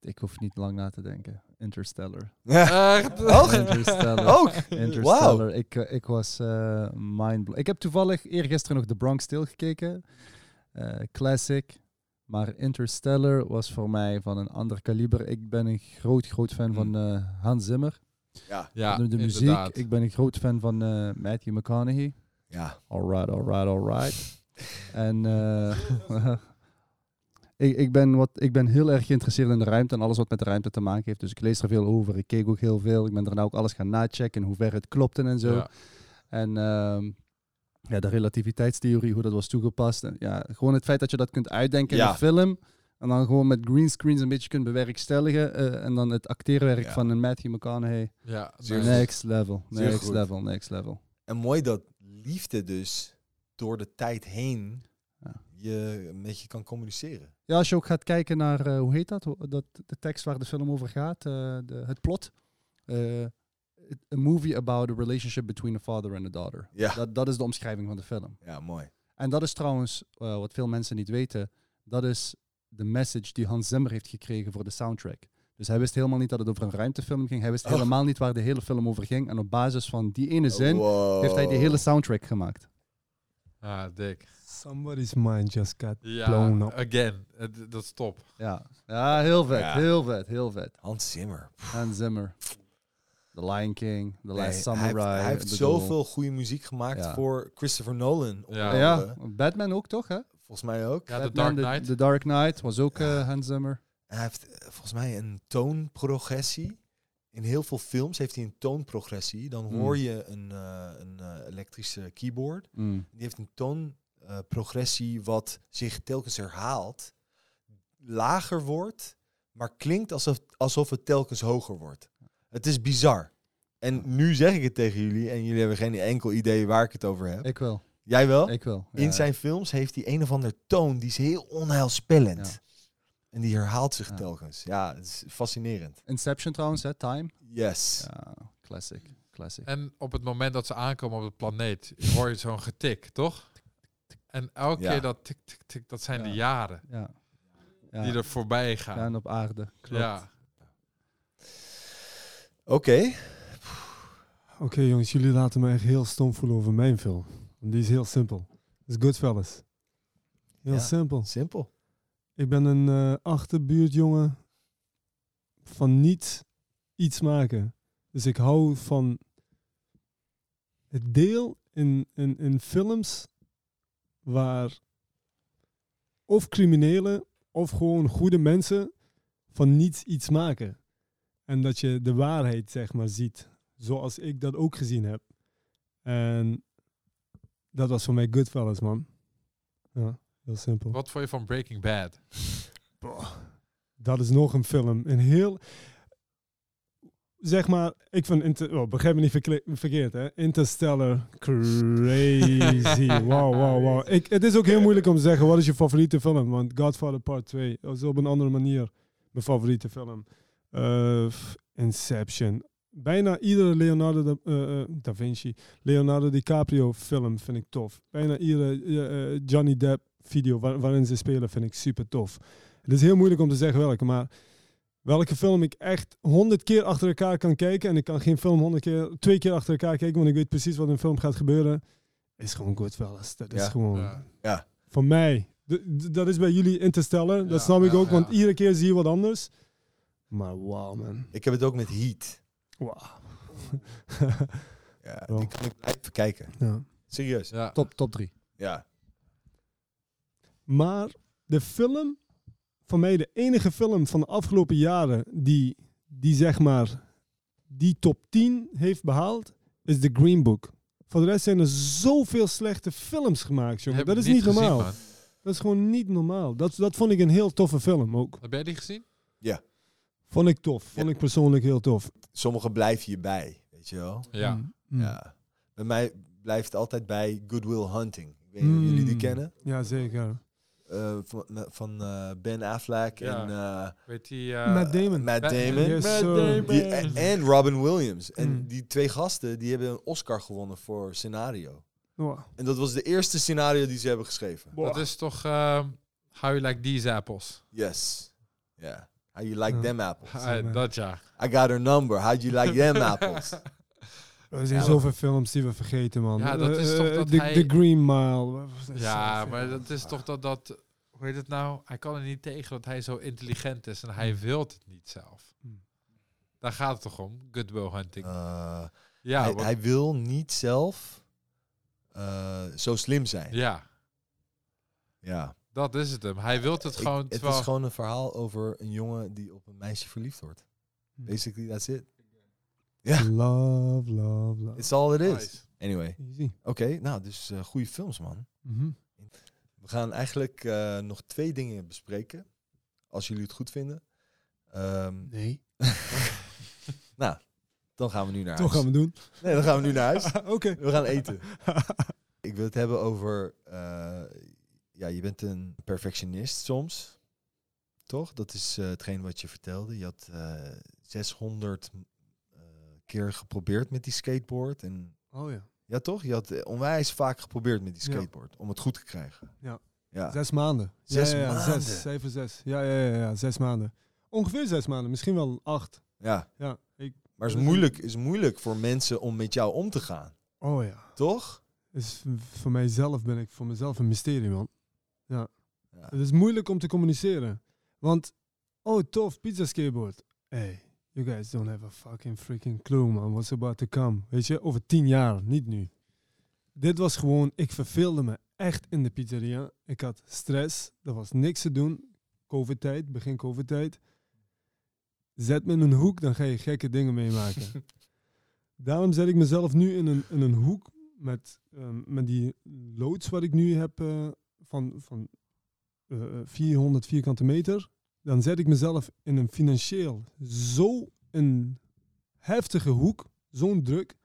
Ik hoef niet lang na te denken. Interstellar. Echt? Ook? Interstellar. Ook? Interstellar. Ik, eh, ik was eh mind Ik heb toevallig eergisteren nog The Bronx Tale gekeken. Eh, classic. Maar Interstellar was voor mij van een ander kaliber. Ik ben een groot, groot fan van eh, Hans Zimmer. Ja. Ja, de, de muziek. inderdaad. Ik ben een groot fan van eh, Matthew McConaughey. Ja. Alright, alright, alright. (laughs) en eh, (laughs) ik, ik, ben wat, ik ben heel erg geïnteresseerd in de ruimte en alles wat met de ruimte te maken heeft. Dus ik lees er veel over. Ik keek ook heel veel. Ik ben daarna ook alles gaan nachecken in hoeverre het klopte en zo. Ja. En ehm, ja, de relativiteitstheorie, hoe dat was toegepast. En, ja, gewoon het feit dat je dat kunt uitdenken in een film. En dan gewoon met greenscreens een beetje kunt bewerkstelligen. eh, en dan het acteerwerk Ja. van een Matthew McConaughey. Ja, goed. Next level, next level, next level. En mooi dat liefde dus door de tijd heen Ja. je een beetje kan communiceren. Ja, als je ook gaat kijken naar, eh, hoe heet dat? Dat? De tekst waar de film over gaat, eh, de, het plot. A movie about a relationship between a father and a daughter. Ja. Dat, dat is de omschrijving van de film. Ja, mooi. En dat is trouwens, eh, wat veel mensen niet weten, dat is de message die Hans Zimmer heeft gekregen voor de soundtrack. Dus hij wist helemaal niet dat het over een ruimtefilm ging. Hij wist Oh. helemaal niet waar de hele film over ging. En op basis van die ene zin Wow. heeft hij de hele soundtrack gemaakt. Ah, dik. Somebody's mind just got Ja, blown up. again. Dat is top. Ja, ja heel vet, Ja. heel vet, heel vet. Hans Zimmer. Hans Zimmer. The Lion King, The Nee, Last hij Samurai. heeft, hij heeft zoveel goede muziek gemaakt Ja. voor Christopher Nolan. Ja. Batman ook toch, hè? Volgens mij ook. Ja, The Dark Knight. The, Dark Knight was ook Ja. eh, Hans Zimmer. En hij heeft eh, volgens mij een toonprogressie. In heel veel films heeft hij een toonprogressie. Dan Hmm. hoor je een, eh, een eh, elektrische keyboard. Mm. Die heeft een toonprogressie wat zich telkens herhaalt. Lager wordt, maar klinkt alsof, alsof het telkens hoger wordt. Het is bizar. En nu zeg ik het tegen jullie en jullie hebben geen enkel idee waar ik het over heb. Ik wel, Jij wel? ik wel. In zijn films heeft hij een of ander toon die is heel onheilspellend. Ja. En die herhaalt zich Ja. telkens. Ja, het is fascinerend. Inception trouwens, hè? Time. Yes. Ja, classic, classic. En op het moment dat ze aankomen op de planeet, hoor je zo'n getik, toch? En elke Ja. keer dat tik, tik, tik, dat zijn de Ja. jaren Ja. Ja. die er voorbij Ja, gaan. en op aarde. Klopt. Ja, Oké. Oké jongens, jullie laten me echt heel stom voelen over mijn film. Die is heel simpel. Het is Goodfellas. Heel Ja. simpel. Simpel. Ik ben een eh, achterbuurtjongen van niet iets maken. Dus ik hou van het deel in, in, in films waar of criminelen of gewoon goede mensen van niets iets maken. En dat je de waarheid zeg maar ziet. Zoals ik dat ook gezien heb. En dat was voor mij Goodfellas man. Ja, heel simpel. wat vond je van Breaking Bad? Boah, dat is nog een film. Een heel. Zeg maar, ik vind. Inter oh, begrijp me niet verkeerd, hè? Interstellar. Crazy. Wow, wow, wow. Ik, het is ook heel moeilijk om te zeggen: wat is je favoriete film? Want Godfather Part 2 is op een andere manier mijn favoriete film. Eh, Inception. Bijna iedere Leonardo da, eh, eh, da Vinci, Leonardo DiCaprio film vind ik tof. Bijna iedere Johnny Depp video waar- waarin ze spelen vind ik super tof. Het is heel moeilijk om te zeggen welke, maar welke film ik echt honderd keer achter elkaar kan kijken. En ik kan geen film honderd keer, twee keer achter elkaar kijken, want ik weet precies wat in een film gaat gebeuren. Is gewoon Goodfellas. Dat is Ja. gewoon Ja. voor mij. D- dat is bij jullie Interstellar. Ja, dat snap ik ja, ook, want iedere keer zie je wat anders. Maar wauw, man. Ik heb het ook met Heat. Wauw. (laughs) Ja, Wel. die kan ik blijven kijken. ja. Serieus. Ja. Top, top drie. Ja. Maar de film, voor mij de enige film van de afgelopen jaren die, die zeg maar, die top 10 heeft behaald, is The Green Book. Voor de rest zijn er zoveel slechte films gemaakt, jongen. Dat is niet gezien, normaal. man. Dat is gewoon niet normaal. Dat, dat vond ik een heel toffe film ook. Heb jij die gezien? Vond ik tof. Vond Ja. ik persoonlijk heel tof. Sommige blijven je bij, weet je wel. Ja. Mm, mm. Ja. Bij mij blijft altijd bij Good Will Hunting. Ik weet niet of jullie die Mm. kennen. Ja, zeker. Eh, van van eh, Ben Affleck Ja. en eh, Weet die... eh, Matt Damon. Matt Damon. Yes, Matt sir. Damon. Die, en, en Robin Williams. En Mm. die twee gasten die hebben een Oscar gewonnen voor scenario. Wow. En dat was de eerste scenario die ze hebben geschreven. Dat is toch... eh, how you like these apples? Yes. Ja. How you like them apples? Ah, dat ja. I got her number. How'd you like them apples? (laughs) Er zijn Ja, zoveel films die we vergeten, man. Ja, dat is Eh, toch eh, dat The, hij- The Green Mile. Ja, maar dat is toch dat dat... Hoe heet het nou? Hij kan er niet tegen dat hij zo intelligent is en hij wil het niet zelf. Hmm. Daar gaat het toch om? Good will hunting. Uh, ja, hij, want- hij wil niet zelf eh, zo slim zijn. ja, Ja. Dat is het hem. Hij wil het Ik- gewoon... het is gewoon een verhaal over een jongen die op een meisje verliefd wordt. Hm. Basically, that's it. Ja, Love, love, love. it's all it is. Nice. Anyway, oké, nou, dus eh goede films, man. Mhm. We gaan eigenlijk eh, nog twee dingen bespreken, als jullie het goed vinden. Ehm, Nee. (laughs) nou, dan gaan we nu naar Toch huis. gaan we doen. Nee, dan gaan we nu naar huis. (laughs) Oké. We gaan eten. Ik wil het hebben over, eh, ja, je bent een perfectionist soms, toch? Dat is eh, hetgeen wat je vertelde. Je had eh 600 eh, keer geprobeerd met die skateboard. En Oh ja. ja, toch? Je had eh, onwijs vaak geprobeerd met die Ja. skateboard om het goed te krijgen. Ja. Ja. Zes maanden. Zes ja, ja, maanden. Zes, cijfer zes. Ja, ja, ja, ja, zes maanden. Ongeveer zes maanden. Misschien wel acht. ja. Ja. Ik, Maar het is moeilijk, is moeilijk voor mensen om met jou om te gaan. oh ja. Toch? Is, voor mijzelf ben ik voor mezelf een mysterie, man. Ja. Het is moeilijk om te communiceren. Want, oh tof, pizza skateboard. Hey, you guys don't have a fucking freaking clue, man. What's about to come? Weet je, over tien jaar, niet nu. Dit was gewoon, ik verveelde me echt in de pizzeria. Ik had stress, er was niks te doen. Covid-tijd, begin Covid-tijd. Zet me in een hoek, dan ga je gekke dingen meemaken. (laughs) Daarom zet ik mezelf nu in een, in een hoek met, ehm, met die loods wat ik nu heb eh, van, van eh, 400 vierkante meter. Dan zet ik mezelf in een financieel zo een heftige hoek, zo'n druk,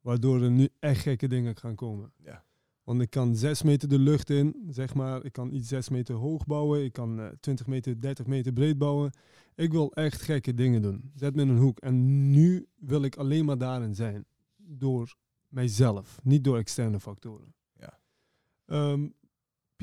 waardoor er nu echt gekke dingen gaan komen. Ja. Want ik kan 6 meter de lucht in, zeg maar. Ik kan iets 6 meter hoog bouwen. Ik kan eh, 20 meter, 30 meter breed bouwen. Ik wil echt gekke dingen doen. Zet me in een hoek. En nu wil ik alleen maar daarin zijn. Door mijzelf, niet door externe factoren. Ja. Ehm,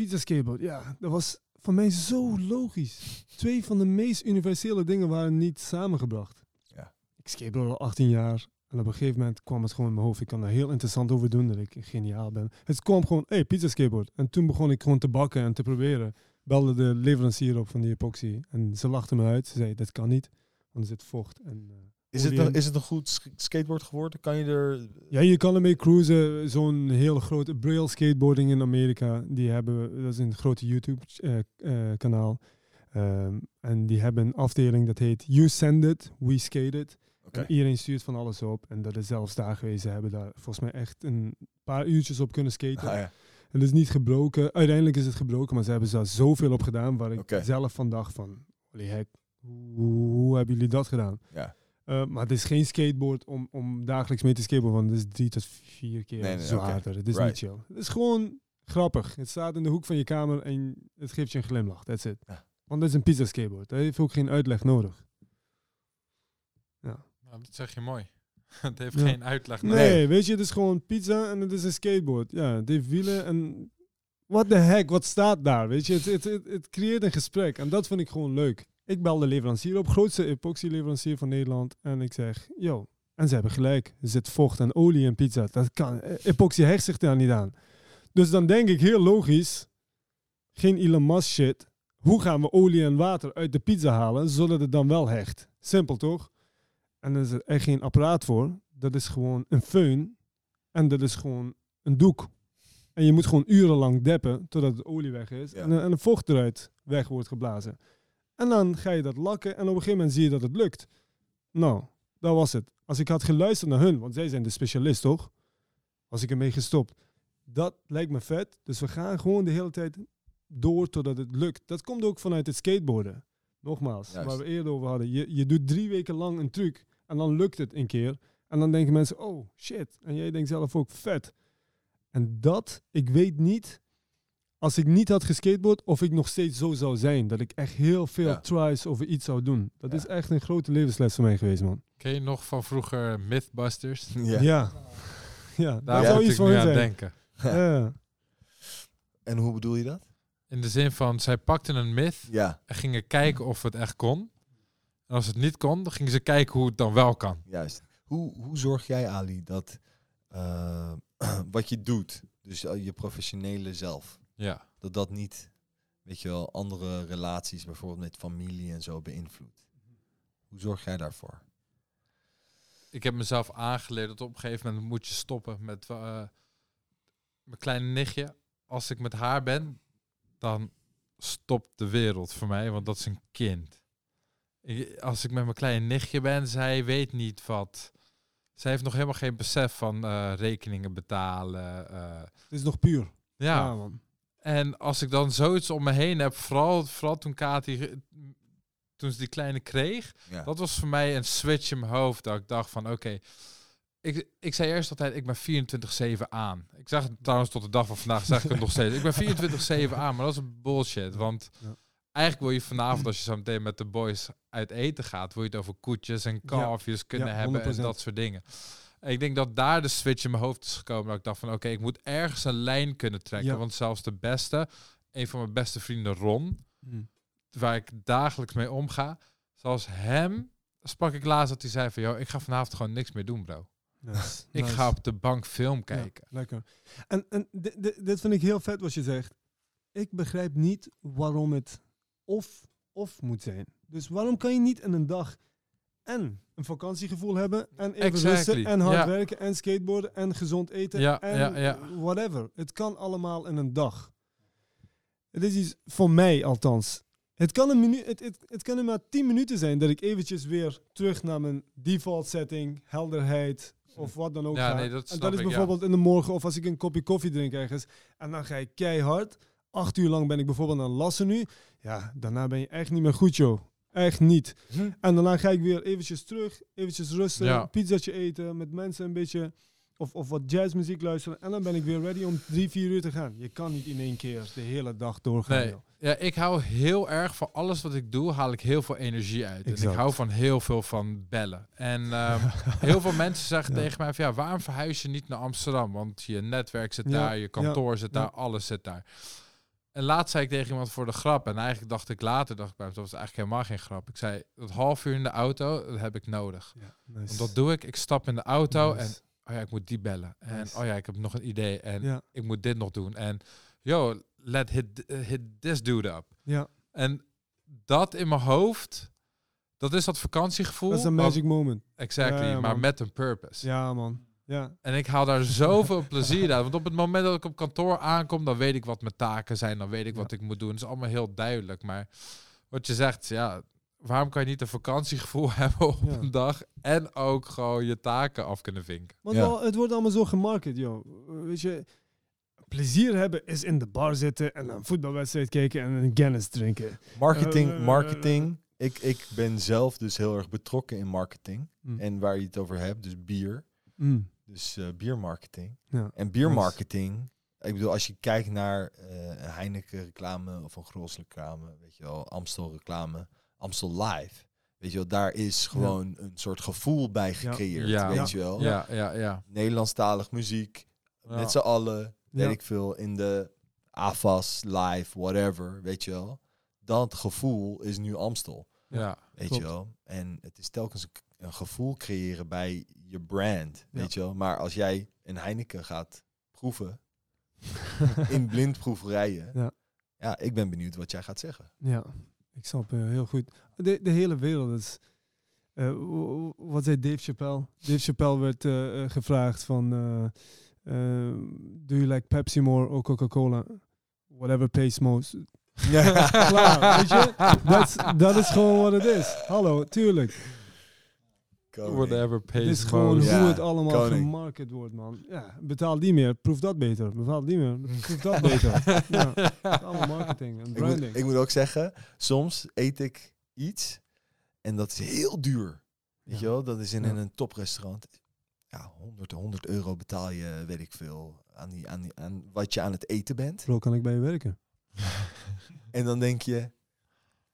pizza skateboard, ja, dat was voor mij zo logisch. Twee van de meest universele dingen waren niet samengebracht. Ja. Ik skateboard al 18 jaar. En op een gegeven moment kwam het gewoon in mijn hoofd. Ik kan daar heel interessant over doen, dat ik geniaal ben. Het kwam gewoon, hey, pizza skateboard. En toen begon ik gewoon te bakken en te proberen. Belde de leverancier op van die epoxy. En ze lachten me uit. Ze zei, dat kan niet, want er zit vocht. En, eh, Is het, een, is het een goed sk- skateboard geworden? Kan je er... Ja, je kan ermee cruisen. Zo'n hele grote Braille skateboarding in Amerika. Die hebben, dat is een grote YouTube eh, eh, kanaal. Ehm, en die hebben een afdeling dat heet You Send It, We Skate It. En iedereen stuurt van alles op. En dat is zelfs daar geweest. Ze hebben daar volgens mij echt een paar uurtjes op kunnen skaten. Ah, ja. Het is niet gebroken. Uiteindelijk is het gebroken, maar ze hebben daar zoveel op gedaan. Waar ik zelf van dacht van, holy heck, hoe, hoe hebben jullie dat gedaan? Ja. Uh, maar het is geen skateboard om, om dagelijks mee te skateboarden, want het is drie tot vier keer Nee, nee, zwaarder. Het is Right. niet chill. Het is gewoon grappig. Het staat in de hoek van je kamer en het geeft je een glimlach. That's it. Ja. Want het is een pizza skateboard. Dat heeft ook geen uitleg nodig. Nou, dat zeg je mooi. (laughs) het heeft Ja. geen uitleg. Nee, nodig. Nee. weet je, het is gewoon pizza en het is een skateboard. Ja, het heeft wielen en what the heck, wat staat daar? Weet je, het, het, het, het creëert een gesprek. En dat vind ik gewoon leuk. Ik bel de leverancier op, grootste epoxy-leverancier van Nederland. En ik zeg, yo, en ze hebben gelijk. Er zit vocht en olie in pizza. Dat kan, eh, epoxy hecht zich daar niet aan. Dus dan denk ik heel logisch, geen Elon Musk shit. Hoe gaan we olie en water uit de pizza halen, zodat het dan wel hecht? Simpel toch? En er is er echt geen apparaat voor. Dat is gewoon een föhn. En dat is gewoon een doek. En je moet gewoon urenlang deppen totdat de olie weg is. Ja. En, en de vocht eruit weg wordt geblazen. En dan ga je dat lakken en op een gegeven moment zie je dat het lukt. Nou, dat was het. Als ik had geluisterd naar hun, want zij zijn de specialist toch? Was ik ermee gestopt. Dat lijkt me vet. Dus we gaan gewoon de hele tijd door totdat het lukt. Dat komt ook vanuit het skateboarden. Nogmaals, Juist. waar we eerder over hadden. Je, je doet drie weken lang een truc en dan lukt het een keer. En dan denken mensen, oh shit. En jij denkt zelf ook, vet. En dat, ik weet niet, als ik niet had geskateboard, of ik nog steeds zo zou zijn. Dat ik echt heel veel Ja. tries over iets zou doen. Dat Ja. is echt een grote levensles voor mij geweest, man. Ken je nog van vroeger Mythbusters? (laughs) Ja. Ja. Ja, Daar zou ik iets van aan zijn. denken. Ja. (laughs) En hoe bedoel je dat? In de zin van, zij pakten een myth Ja, en gingen kijken of het echt kon. En als het niet kon, dan gingen ze kijken hoe het dan wel kan. juist. Hoe, hoe zorg jij, Ali, dat eh, (clears throat) wat je doet, dus eh, je professionele zelf, Ja. dat dat niet, weet je wel, andere relaties, bijvoorbeeld met familie en zo, beïnvloedt? Hoe zorg jij daarvoor? Ik heb mezelf aangeleerd dat op een gegeven moment moet je stoppen met eh, mijn kleine nichtje. Als ik met haar ben, dan stopt de wereld voor mij, want dat is een kind. Ik- als ik met mijn kleine nichtje ben, zij weet niet wat. Zij heeft nog helemaal geen besef van eh, rekeningen betalen. eh. Het is nog puur. ja, man. En als ik dan zoiets om me heen heb, vooral, vooral toen Kati, ge- toen ze die kleine kreeg, Ja. dat was voor mij een switch in mijn hoofd. Dat ik dacht van, oké, ik, ik zei eerst altijd, ik ben 24-7 aan. Ik zeg het trouwens tot de dag van vandaag, zeg ik het nog steeds. Ik ben 24-7 aan, maar dat is bullshit. Want Ja. eigenlijk wil je vanavond, als je zo meteen met de boys uit eten gaat, wil je het over koetjes en kalfjes kunnen Ja, hebben en 100%. dat soort dingen. Ik denk dat daar de switch in mijn hoofd is gekomen. Dat ik dacht van, oké, ik moet ergens een lijn kunnen trekken. Ja. Want zelfs de beste, een van mijn beste vrienden, Ron, Hm. waar ik dagelijks mee omga. Zoals hem sprak ik laatst dat hij zei van... joh, ik ga vanavond gewoon niks meer doen, bro. (laughs) Ik Nice. ga op de bank film kijken. Ja, lekker. En, en di- di- dit vind ik heel vet wat je zegt. Ik begrijp niet waarom het of of moet zijn. Dus waarom kan je niet in een dag en een vakantiegevoel hebben en even Exactly. rusten en hard Ja. werken en skateboarden en gezond eten Ja, en ja, ja. whatever. Het kan allemaal in een dag. Het is iets voor mij althans. Het kan, een minu het, het, het kan maar 10 minuten zijn dat ik eventjes weer terug naar mijn default setting, helderheid of wat dan ook Ja, ga. nee, dat en dat is ik, bijvoorbeeld in de morgen of als ik een kopje koffie drink ergens en dan ga ik keihard. Acht uur lang ben ik bijvoorbeeld aan lassen nu. Ja, daarna ben je echt niet meer goed, joh. Echt niet. Hm? En daarna ga ik weer eventjes terug, eventjes rusten, Ja. een pizzatje eten, met mensen een beetje of, of wat jazzmuziek luisteren. En dan ben ik weer ready om drie, vier uur te gaan. Je kan niet in één keer de hele dag doorgaan. Nee, ja, ik hou heel erg van alles wat ik doe, haal ik heel veel energie uit. En ik hou van heel veel van bellen. En ehm, (laughs) heel veel mensen zeggen Ja. tegen mij van ja, waarom verhuis je niet naar Amsterdam? Want je netwerk zit Ja, daar, je kantoor zit daar, alles zit daar. En laatst zei ik tegen iemand voor de grap, en eigenlijk dacht ik later, dacht ik bij mezelf, dat was eigenlijk helemaal geen grap. Ik zei, dat half uur in de auto, dat heb ik nodig. Nice. Want dat doe ik, ik stap in de auto Nice. en, oh ja, ik moet die bellen. En Nice. oh ja, ik heb nog een idee en Ja, ik moet dit nog doen. En yo, let hit, eh, hit this dude up. ja, En dat in mijn hoofd, dat is dat vakantiegevoel. dat is een magic moment. Exactly, Ja, ja, maar met een purpose. Ja, man. Ja, En ik haal daar zoveel (laughs) plezier uit. Want op het moment dat ik op kantoor aankom, dan weet ik wat mijn taken zijn. Dan weet ik wat ik moet doen. Het is allemaal heel duidelijk. Maar wat je zegt, ja, waarom kan je niet een vakantiegevoel (laughs) hebben op Ja. een dag en ook gewoon je taken af kunnen vinken? want Ja. het wordt allemaal zo gemarket, joh. Weet je, plezier hebben is in de bar zitten en een voetbalwedstrijd kijken en een Guinness drinken. Marketing, Eh, marketing. Ik, ik ben zelf dus heel erg betrokken in marketing. Mm. En waar je het over hebt, dus bier. Mm. Dus eh, biermarketing. Ja. En biermarketing, ik bedoel, als je kijkt naar eh, een Heineken reclame of een Gros reclame, weet je wel, Amstel reclame, Amstel Live. Weet je wel, daar is gewoon een soort gevoel bij gecreëerd, Ja. weet Ja. je wel. Ja, ja, ja. Nederlandstalig muziek, Ja. met z'n allen, weet Ja. ik veel, in de AFAS, live, whatever, weet je wel. Dat gevoel is nu Amstel, Ja. weet Klopt. je wel. En het is telkens een, een gevoel creëren bij je brand, weet je wel. Maar als jij een Heineken gaat proeven, (laughs) in blindproeverijen, Ja. ja, ik ben benieuwd wat jij gaat zeggen. Ja, ik snap eh, heel goed. De, de hele wereld is... eh, wat zei Dave Chappelle? Dave Chappelle werd eh, gevraagd van... do you like Pepsi more or Coca-Cola? Whatever pays most. (laughs) Klaar, weet je? Dat is gewoon wat het is. Hallo, tuurlijk. Koning. Whatever Het pays is gewoon most. Ja, hoe het allemaal koning. gemarket wordt, man. Ja, betaal die meer, proef dat beter. Betaal die meer, proef dat (laughs) beter. Ja, het is allemaal marketing en Ik moet, branding. ik moet ook zeggen, soms eet ik iets en dat is heel duur. Weet Ja. je wel, dat is in, Ja. in een toprestaurant. Ja, 100, 100 euro betaal je, weet ik veel, aan, die, aan, die, aan wat je aan het eten bent. Bro, kan ik bij je werken? (laughs) En dan denk je,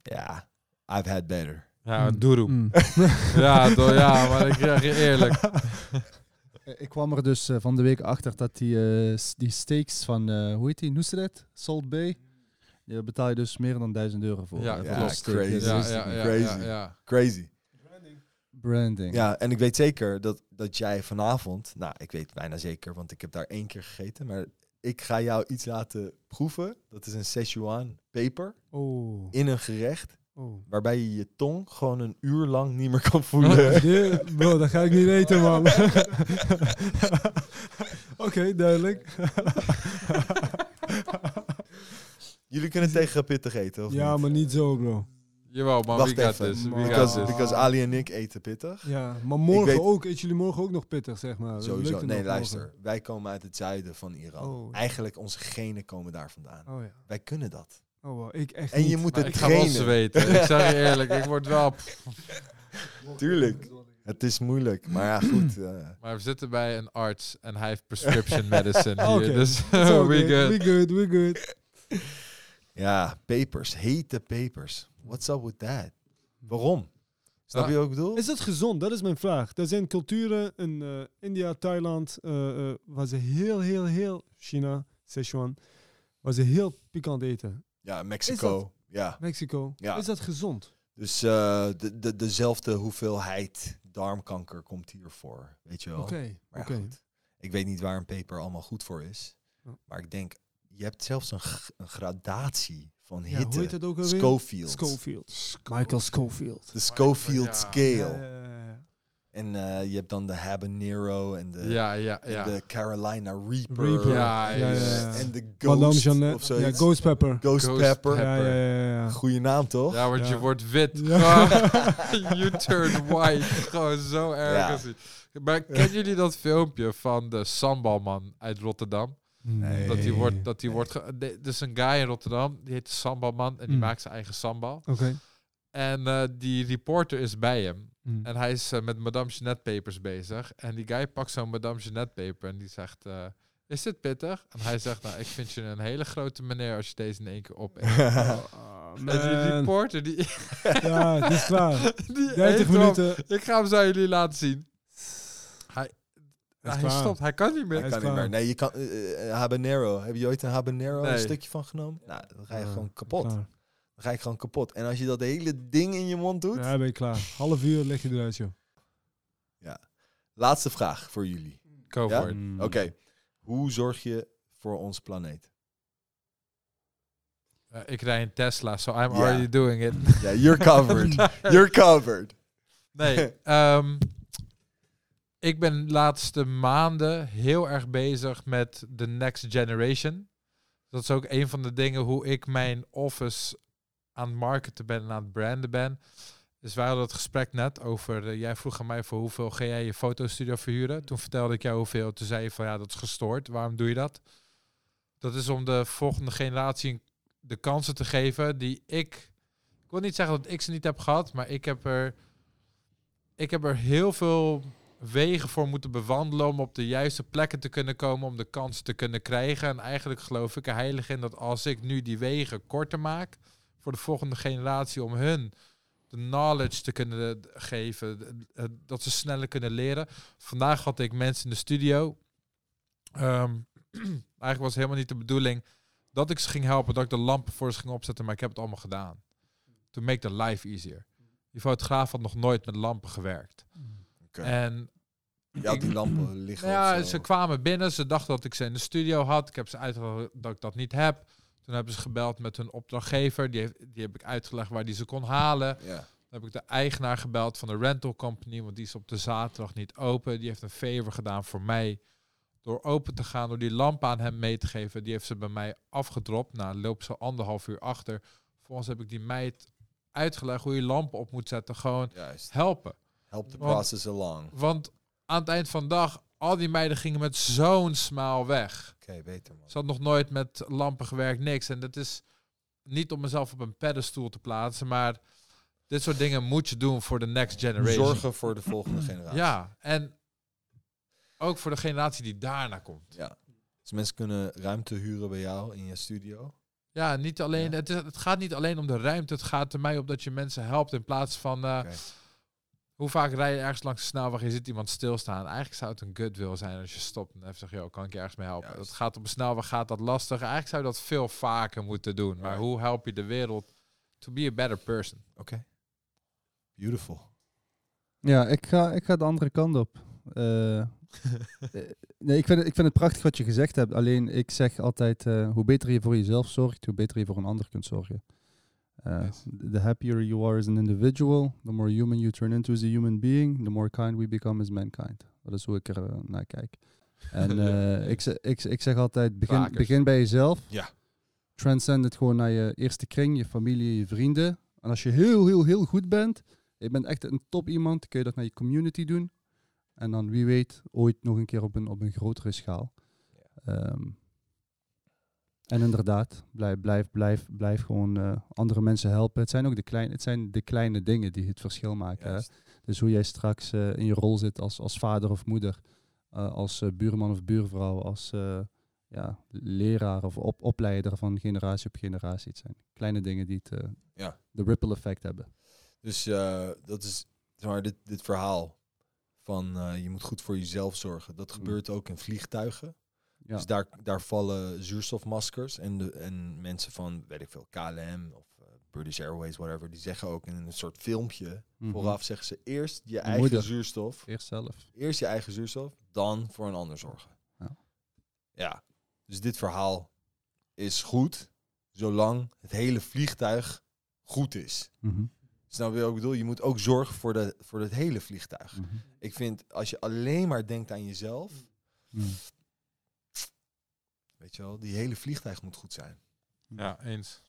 ja, I've had better. Ja, Mm. doeroe. Mm. (laughs) Ja, ja, maar ik zeg je eerlijk. (laughs) Ik kwam er dus eh, van de week achter dat die, eh, s- die steaks van, eh, hoe heet die, Nusret? Salt Bay. Daar betaal je dus meer dan 1000 euro voor. Ja, ja, een steak. crazy. Dat Ja, is ja, ja, Crazy. ja, ja. Crazy. Branding. Ja, en ik weet zeker dat, dat jij vanavond, nou, ik weet bijna zeker, want ik heb daar één keer gegeten, maar ik ga jou iets laten proeven. Dat is een Szechuan peper Oh, in een gerecht, oh. waarbij je je tong gewoon een uur lang niet meer kan (laughs) voelen. Dit- bro, dat ga ik niet eten, man. (laughs) Oké, duidelijk. (laughs) Jullie kunnen tegen pittig eten, of ja, niet? maar niet zo, bro. Jawel, Wacht even, this. We man. got Because, because Ali en ik eten pittig. Ja, maar morgen weet- ook. Eet jullie morgen ook nog pittig, zeg maar? Sowieso. Nee, luister. morgen? Wij komen uit het zuiden van Iran. Oh. Eigenlijk onze genen komen daar vandaan. Oh ja. Wij kunnen dat. Oh, wow. ik echt En je niet. moet het ik ga wel trainen. zweten. Ik zeg je eerlijk, ik word wel... (laughs) Tuurlijk. Het is moeilijk. Maar ja, goed. eh, Maar we zitten bij een arts en hij heeft prescription (laughs) medicine hier. Oké. Dus okay. (laughs) we good. We good, we good. ja, pepers. Hete pepers. What's up with that? Waarom? Snap je wat ik bedoel? Is het gezond? Dat is mijn vraag. Er zijn culturen in eh, India, Thailand, eh, eh, waar ze heel, heel, heel... China, Sichuan, waar ze heel pikant eten. Ja, Mexico. Ja. Mexico. Ja. Is dat gezond? Dus eh, de, de, dezelfde hoeveelheid darmkanker komt hier voor. Weet je wel? Oké, oké. Ik weet niet waar een peper allemaal goed voor is. Maar ik denk, je hebt zelfs een, gradatie van Ja, hitte. hoe heet het ook alweer? Schofield. Schofield. Michael Schofield. De Schofield Ja. scale. En eh, je hebt dan de habanero en de, Ja, ja, en ja. de Carolina Reaper. Reaper. Ja, ja. En de Ghost Jeannette. of Ja, zoiets. Ghost Pepper. Ghost, Ghost Pepper. Pepper. Ja, ja, ja, ja. Goeie naam toch? Ja, want Ja. je wordt wit. Ja. (laughs) you turn white. Gewoon zo erg. Maar kennen jullie dat filmpje van de sambalman uit Rotterdam? Nee. Dat die wordt, dat die wordt dus een guy in Rotterdam, die heet de sambalman en die Mm. maakt zijn eigen sambal. Oké. En eh, die reporter is bij hem. Mm. En hij is eh, met Madame Jeanette papers bezig. En die guy pakt zo'n Madame Jeanette paper en die zegt... eh, is dit pittig? En hij zegt, nou, ik vind je een hele grote meneer als je deze in één keer opeet. Ah, (laughs) En die reporter, die, Ja, het is klaar. (laughs) die 30 eet hem. minuten. Ik ga hem zo jullie laten zien. Hij, hij klaar. stopt, hij kan niet meer. Hij kan niet meer. Nee, je kan eh, habanero. Heb je ooit een habanero een stukje van genomen? Nou, dan ga je gewoon kapot. klaar. Dan ga je gewoon kapot. En als je dat hele ding in je mond doet. Ja, ben je klaar. Half uur leg je eruit, joh. Laatste vraag voor jullie. Go Ja? for it. Mm. Oké. Hoe zorg je voor onze planeet? Eh, ik rij een Tesla, so I'm Ja. already doing it. (laughs) Ja, you're covered. (laughs) you're covered. Nee, (laughs) ehm, ik ben de laatste maanden heel erg bezig met de next generation. Dat is ook een van de dingen hoe ik mijn office aan het marketen ben en aan het branden ben. Dus wij hadden het gesprek net over, jij vroeg aan mij voor hoeveel ga jij je fotostudio verhuren? Toen vertelde ik jou hoeveel, toen zei je van ja, dat is gestoord. Waarom doe je dat? Dat is om de volgende generatie de kansen te geven die ik... Ik wil niet zeggen dat ik ze niet heb gehad, maar ik heb er ik heb er heel veel wegen voor moeten bewandelen om op de juiste plekken te kunnen komen, om de kansen te kunnen krijgen. En eigenlijk geloof ik er heilig in dat als ik nu die wegen korter maak voor de volgende generatie, om hun de knowledge te kunnen geven, d- eh, dat ze sneller kunnen leren. Vandaag had ik mensen in de studio. Ehm, (clears throat) eigenlijk was het helemaal niet de bedoeling dat ik ze ging helpen, dat ik de lampen voor ze ging opzetten, maar ik heb het allemaal gedaan. To make the life easier. Die fotograaf had nog nooit met lampen gewerkt. En had die lampen liggen. ja, ze kwamen binnen, ze dachten dat ik ze in de studio had. Ik heb ze uitgelegd dat ik dat niet heb. Toen hebben ze gebeld met hun opdrachtgever. Die, heeft, die heb ik uitgelegd waar die ze kon halen. Ja. Dan heb ik de eigenaar gebeld van de rental company, want die is op de zaterdag niet open. Die heeft een favor gedaan voor mij door open te gaan, door die lamp aan hem mee te geven. Die heeft ze bij mij afgedropt. Nou, loop ze anderhalf uur achter. Volgens heb ik die meid uitgelegd hoe je lampen op moet zetten. Gewoon Juist. helpen. Help the Want- process along. Want aan het eind van de dag, al die meiden gingen met zo'n smaal weg. Oké, beter man. Ze had nog nooit met lampen gewerkt, niks. En dat is niet om mezelf op een pedestal te plaatsen, maar dit soort dingen moet je doen voor de next generation. Zorgen voor de volgende generatie. Ja, en ook voor de generatie die daarna komt. Ja. Dus mensen kunnen ruimte huren bij jou in je studio. Ja, niet alleen, Ja. Het, is, het gaat niet alleen om de ruimte, het gaat er mij op dat je mensen helpt in plaats van... eh. Hoe vaak rij je ergens langs de snelweg en je ziet iemand stilstaan? Eigenlijk zou het een goodwill zijn als je stopt en even zegt, joh, kan ik je ergens mee helpen? Juist. Het gaat op een snelweg, gaat dat lastig. Eigenlijk zou je dat veel vaker moeten doen. Maar hoe help je de wereld to be a better person? Oké. Beautiful. Ja, ik ga, ik ga de andere kant op. Eh, (laughs) eh, nee, ik vind, het, ik vind het prachtig wat je gezegd hebt. Alleen ik zeg altijd, eh, hoe beter je voor jezelf zorgt, hoe beter je voor een ander kunt zorgen. Nice. The happier you are as an individual, the more human you turn into as a human being, the more kind we become as mankind. Dat is hoe ik er eh, naar kijk. En (laughs) eh, ik, ik, ik zeg altijd, begin, begin bij jezelf. Ja. Transcend het gewoon naar je eerste kring, je familie, je vrienden. En als je heel, heel, heel goed bent, je bent echt een top iemand, kun je dat naar je community doen. En dan wie weet, ooit nog een keer op een, op een grotere schaal. Ehm, en inderdaad, blijf, blijf, blijf, blijf gewoon eh, andere mensen helpen. Het zijn ook de, klein, het zijn de kleine dingen die het verschil maken. hè. Dus hoe jij straks eh, in je rol zit als, als vader of moeder, eh, als buurman of buurvrouw, als ja, leraar of op, opleider van generatie op generatie. Het zijn kleine dingen die het, Ja. de ripple effect hebben. Dus dat is zeg maar, dit, dit verhaal van je moet goed voor jezelf zorgen. Dat gebeurt ook in vliegtuigen. Ja. Dus daar, daar vallen zuurstofmaskers en, de, en mensen van, weet ik veel, KLM of eh, British Airways, whatever, die zeggen ook in een soort filmpje, Mhm. vooraf zeggen ze eerst je eigen moeder. zuurstof, Eerst zelf. eerst je eigen zuurstof, dan voor een ander zorgen. Ja. ja. Dus dit verhaal is goed, zolang het hele vliegtuig goed is. Mhm. Snap je wat ik bedoel? Je moet ook zorgen voor, de, voor het hele vliegtuig. Mhm. Ik vind, als je alleen maar denkt aan jezelf, Mhm. Weet je wel, die hele vliegtuig moet goed zijn. Ja, eens.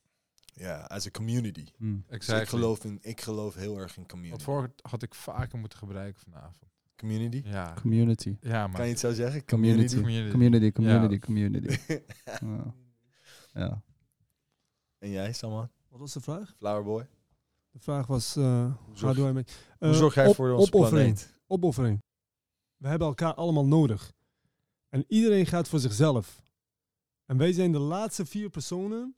Ja, as a community. Mhm. Dus ik, Exactly. geloof in, ik geloof heel erg in community. Wat voor had ik vaker moeten gebruiken vanavond. Community? Ja, Community. ja maar... Kan je het zo zeggen? Community. Community. Community, community, Ja. community. (laughs) Ja. ja. en jij, Saman? Wat was de vraag? Flowerboy? De vraag was, eh zorg- do I make... Hoe Eh, zorg jij op- voor onze opoffering. planeet? opoffering. We hebben elkaar allemaal nodig. En iedereen gaat voor zichzelf. En wij zijn de laatste vier personen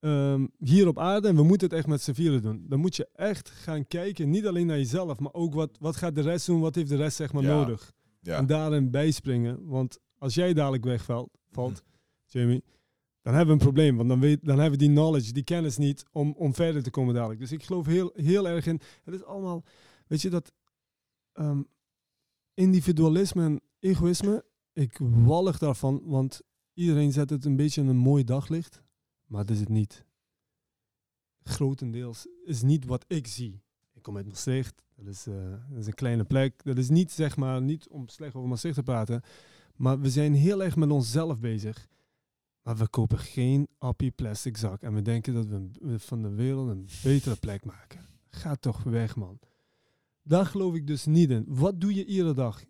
ehm, hier op aarde en we moeten het echt met z'n vieren doen. Dan moet je echt gaan kijken, niet alleen naar jezelf, maar ook wat, wat gaat de rest doen, wat heeft de rest zeg maar Ja. nodig. Ja. En daarin bijspringen. Want als jij dadelijk wegvalt, valt, Mhm. Jamie, dan hebben we een probleem. Want dan, weet, dan hebben we die knowledge, die kennis niet om, om verder te komen dadelijk. Dus ik geloof heel, heel erg in. Het is allemaal, weet je, dat ehm, individualisme en egoïsme. Ik wallig daarvan, want iedereen zet het een beetje in een mooi daglicht. Maar dat is het niet. Grotendeels is niet wat ik zie. Ik kom uit Maastricht. Dat is, eh, dat is een kleine plek. Dat is niet, zeg maar, niet om slecht over Maastricht te praten. Maar we zijn heel erg met onszelf bezig. Maar we kopen geen appie plastic zak. En we denken dat we van de wereld een betere plek maken. Ga toch weg, man. Daar geloof ik dus niet in. Wat doe je iedere dag?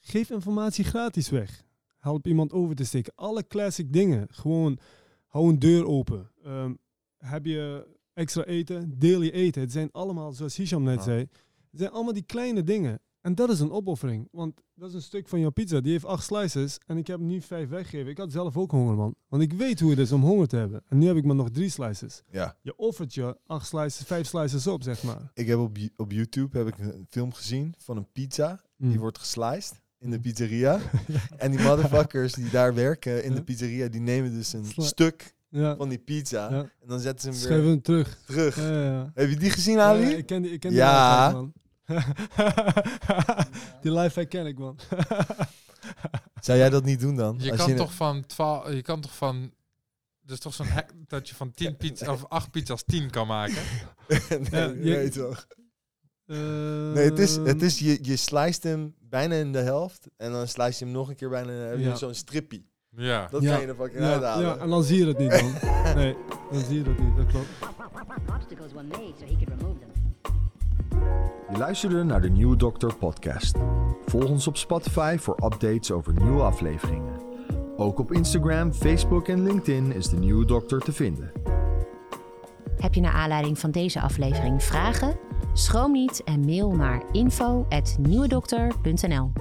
Geef informatie gratis weg. Help iemand over te steken. Alle classic dingen. Gewoon hou een deur open. Ehm, heb je extra eten? Deel je eten. Het zijn allemaal, zoals Hisham net zei, het zijn allemaal die kleine dingen. En dat is een opoffering. Want dat is een stuk van jouw pizza. Die heeft acht slices. En ik heb nu vijf weggegeven. Ik had zelf ook honger, man. Want ik weet hoe het is om honger te hebben. En nu heb ik maar nog drie slices. Ja. Je offert je acht slices, vijf slices op, zeg maar. Ik heb op, op YouTube heb ik een film gezien van een pizza. Mm. Die wordt gesliced. In de pizzeria. En die motherfuckers die daar werken in de pizzeria, die nemen dus een Sla- stuk Ja. van die pizza. Ja. En dan zetten ze hem Schrijven weer hem terug. terug. Ja, ja, ja. Heb je die gezien, Ja, Ali? ik ken die, ik ken Ja. (laughs) die man. die lifehack ken ik, man. (laughs) Zou jij dat niet doen dan? Je Als kan toch van 12, je kan toch van dus toch zo'n hack dat je van 10 pizza of 8 pizza's 10 kan maken. (laughs) nee, Ja, nee, je- toch? Eh, Nee, het is, het is je, je slijst hem bijna in de helft. En dan slijst je hem nog een keer bijna. Heb je Ja. zo'n strippie. Ja. Dat Ja. kan je er fucking ja, uithalen. ja, en dan zie je het niet, man. (laughs) Nee, dan zie je dat niet, dat klopt. Je luisterde naar de Nieuwe Dokter podcast. Volg ons op Spotify voor updates over nieuwe afleveringen. Ook op Instagram, Facebook en LinkedIn is de Nieuwe Dokter te vinden. Heb je naar aanleiding van deze aflevering vragen? Schroom niet en mail naar info@nieuwedokter.nl.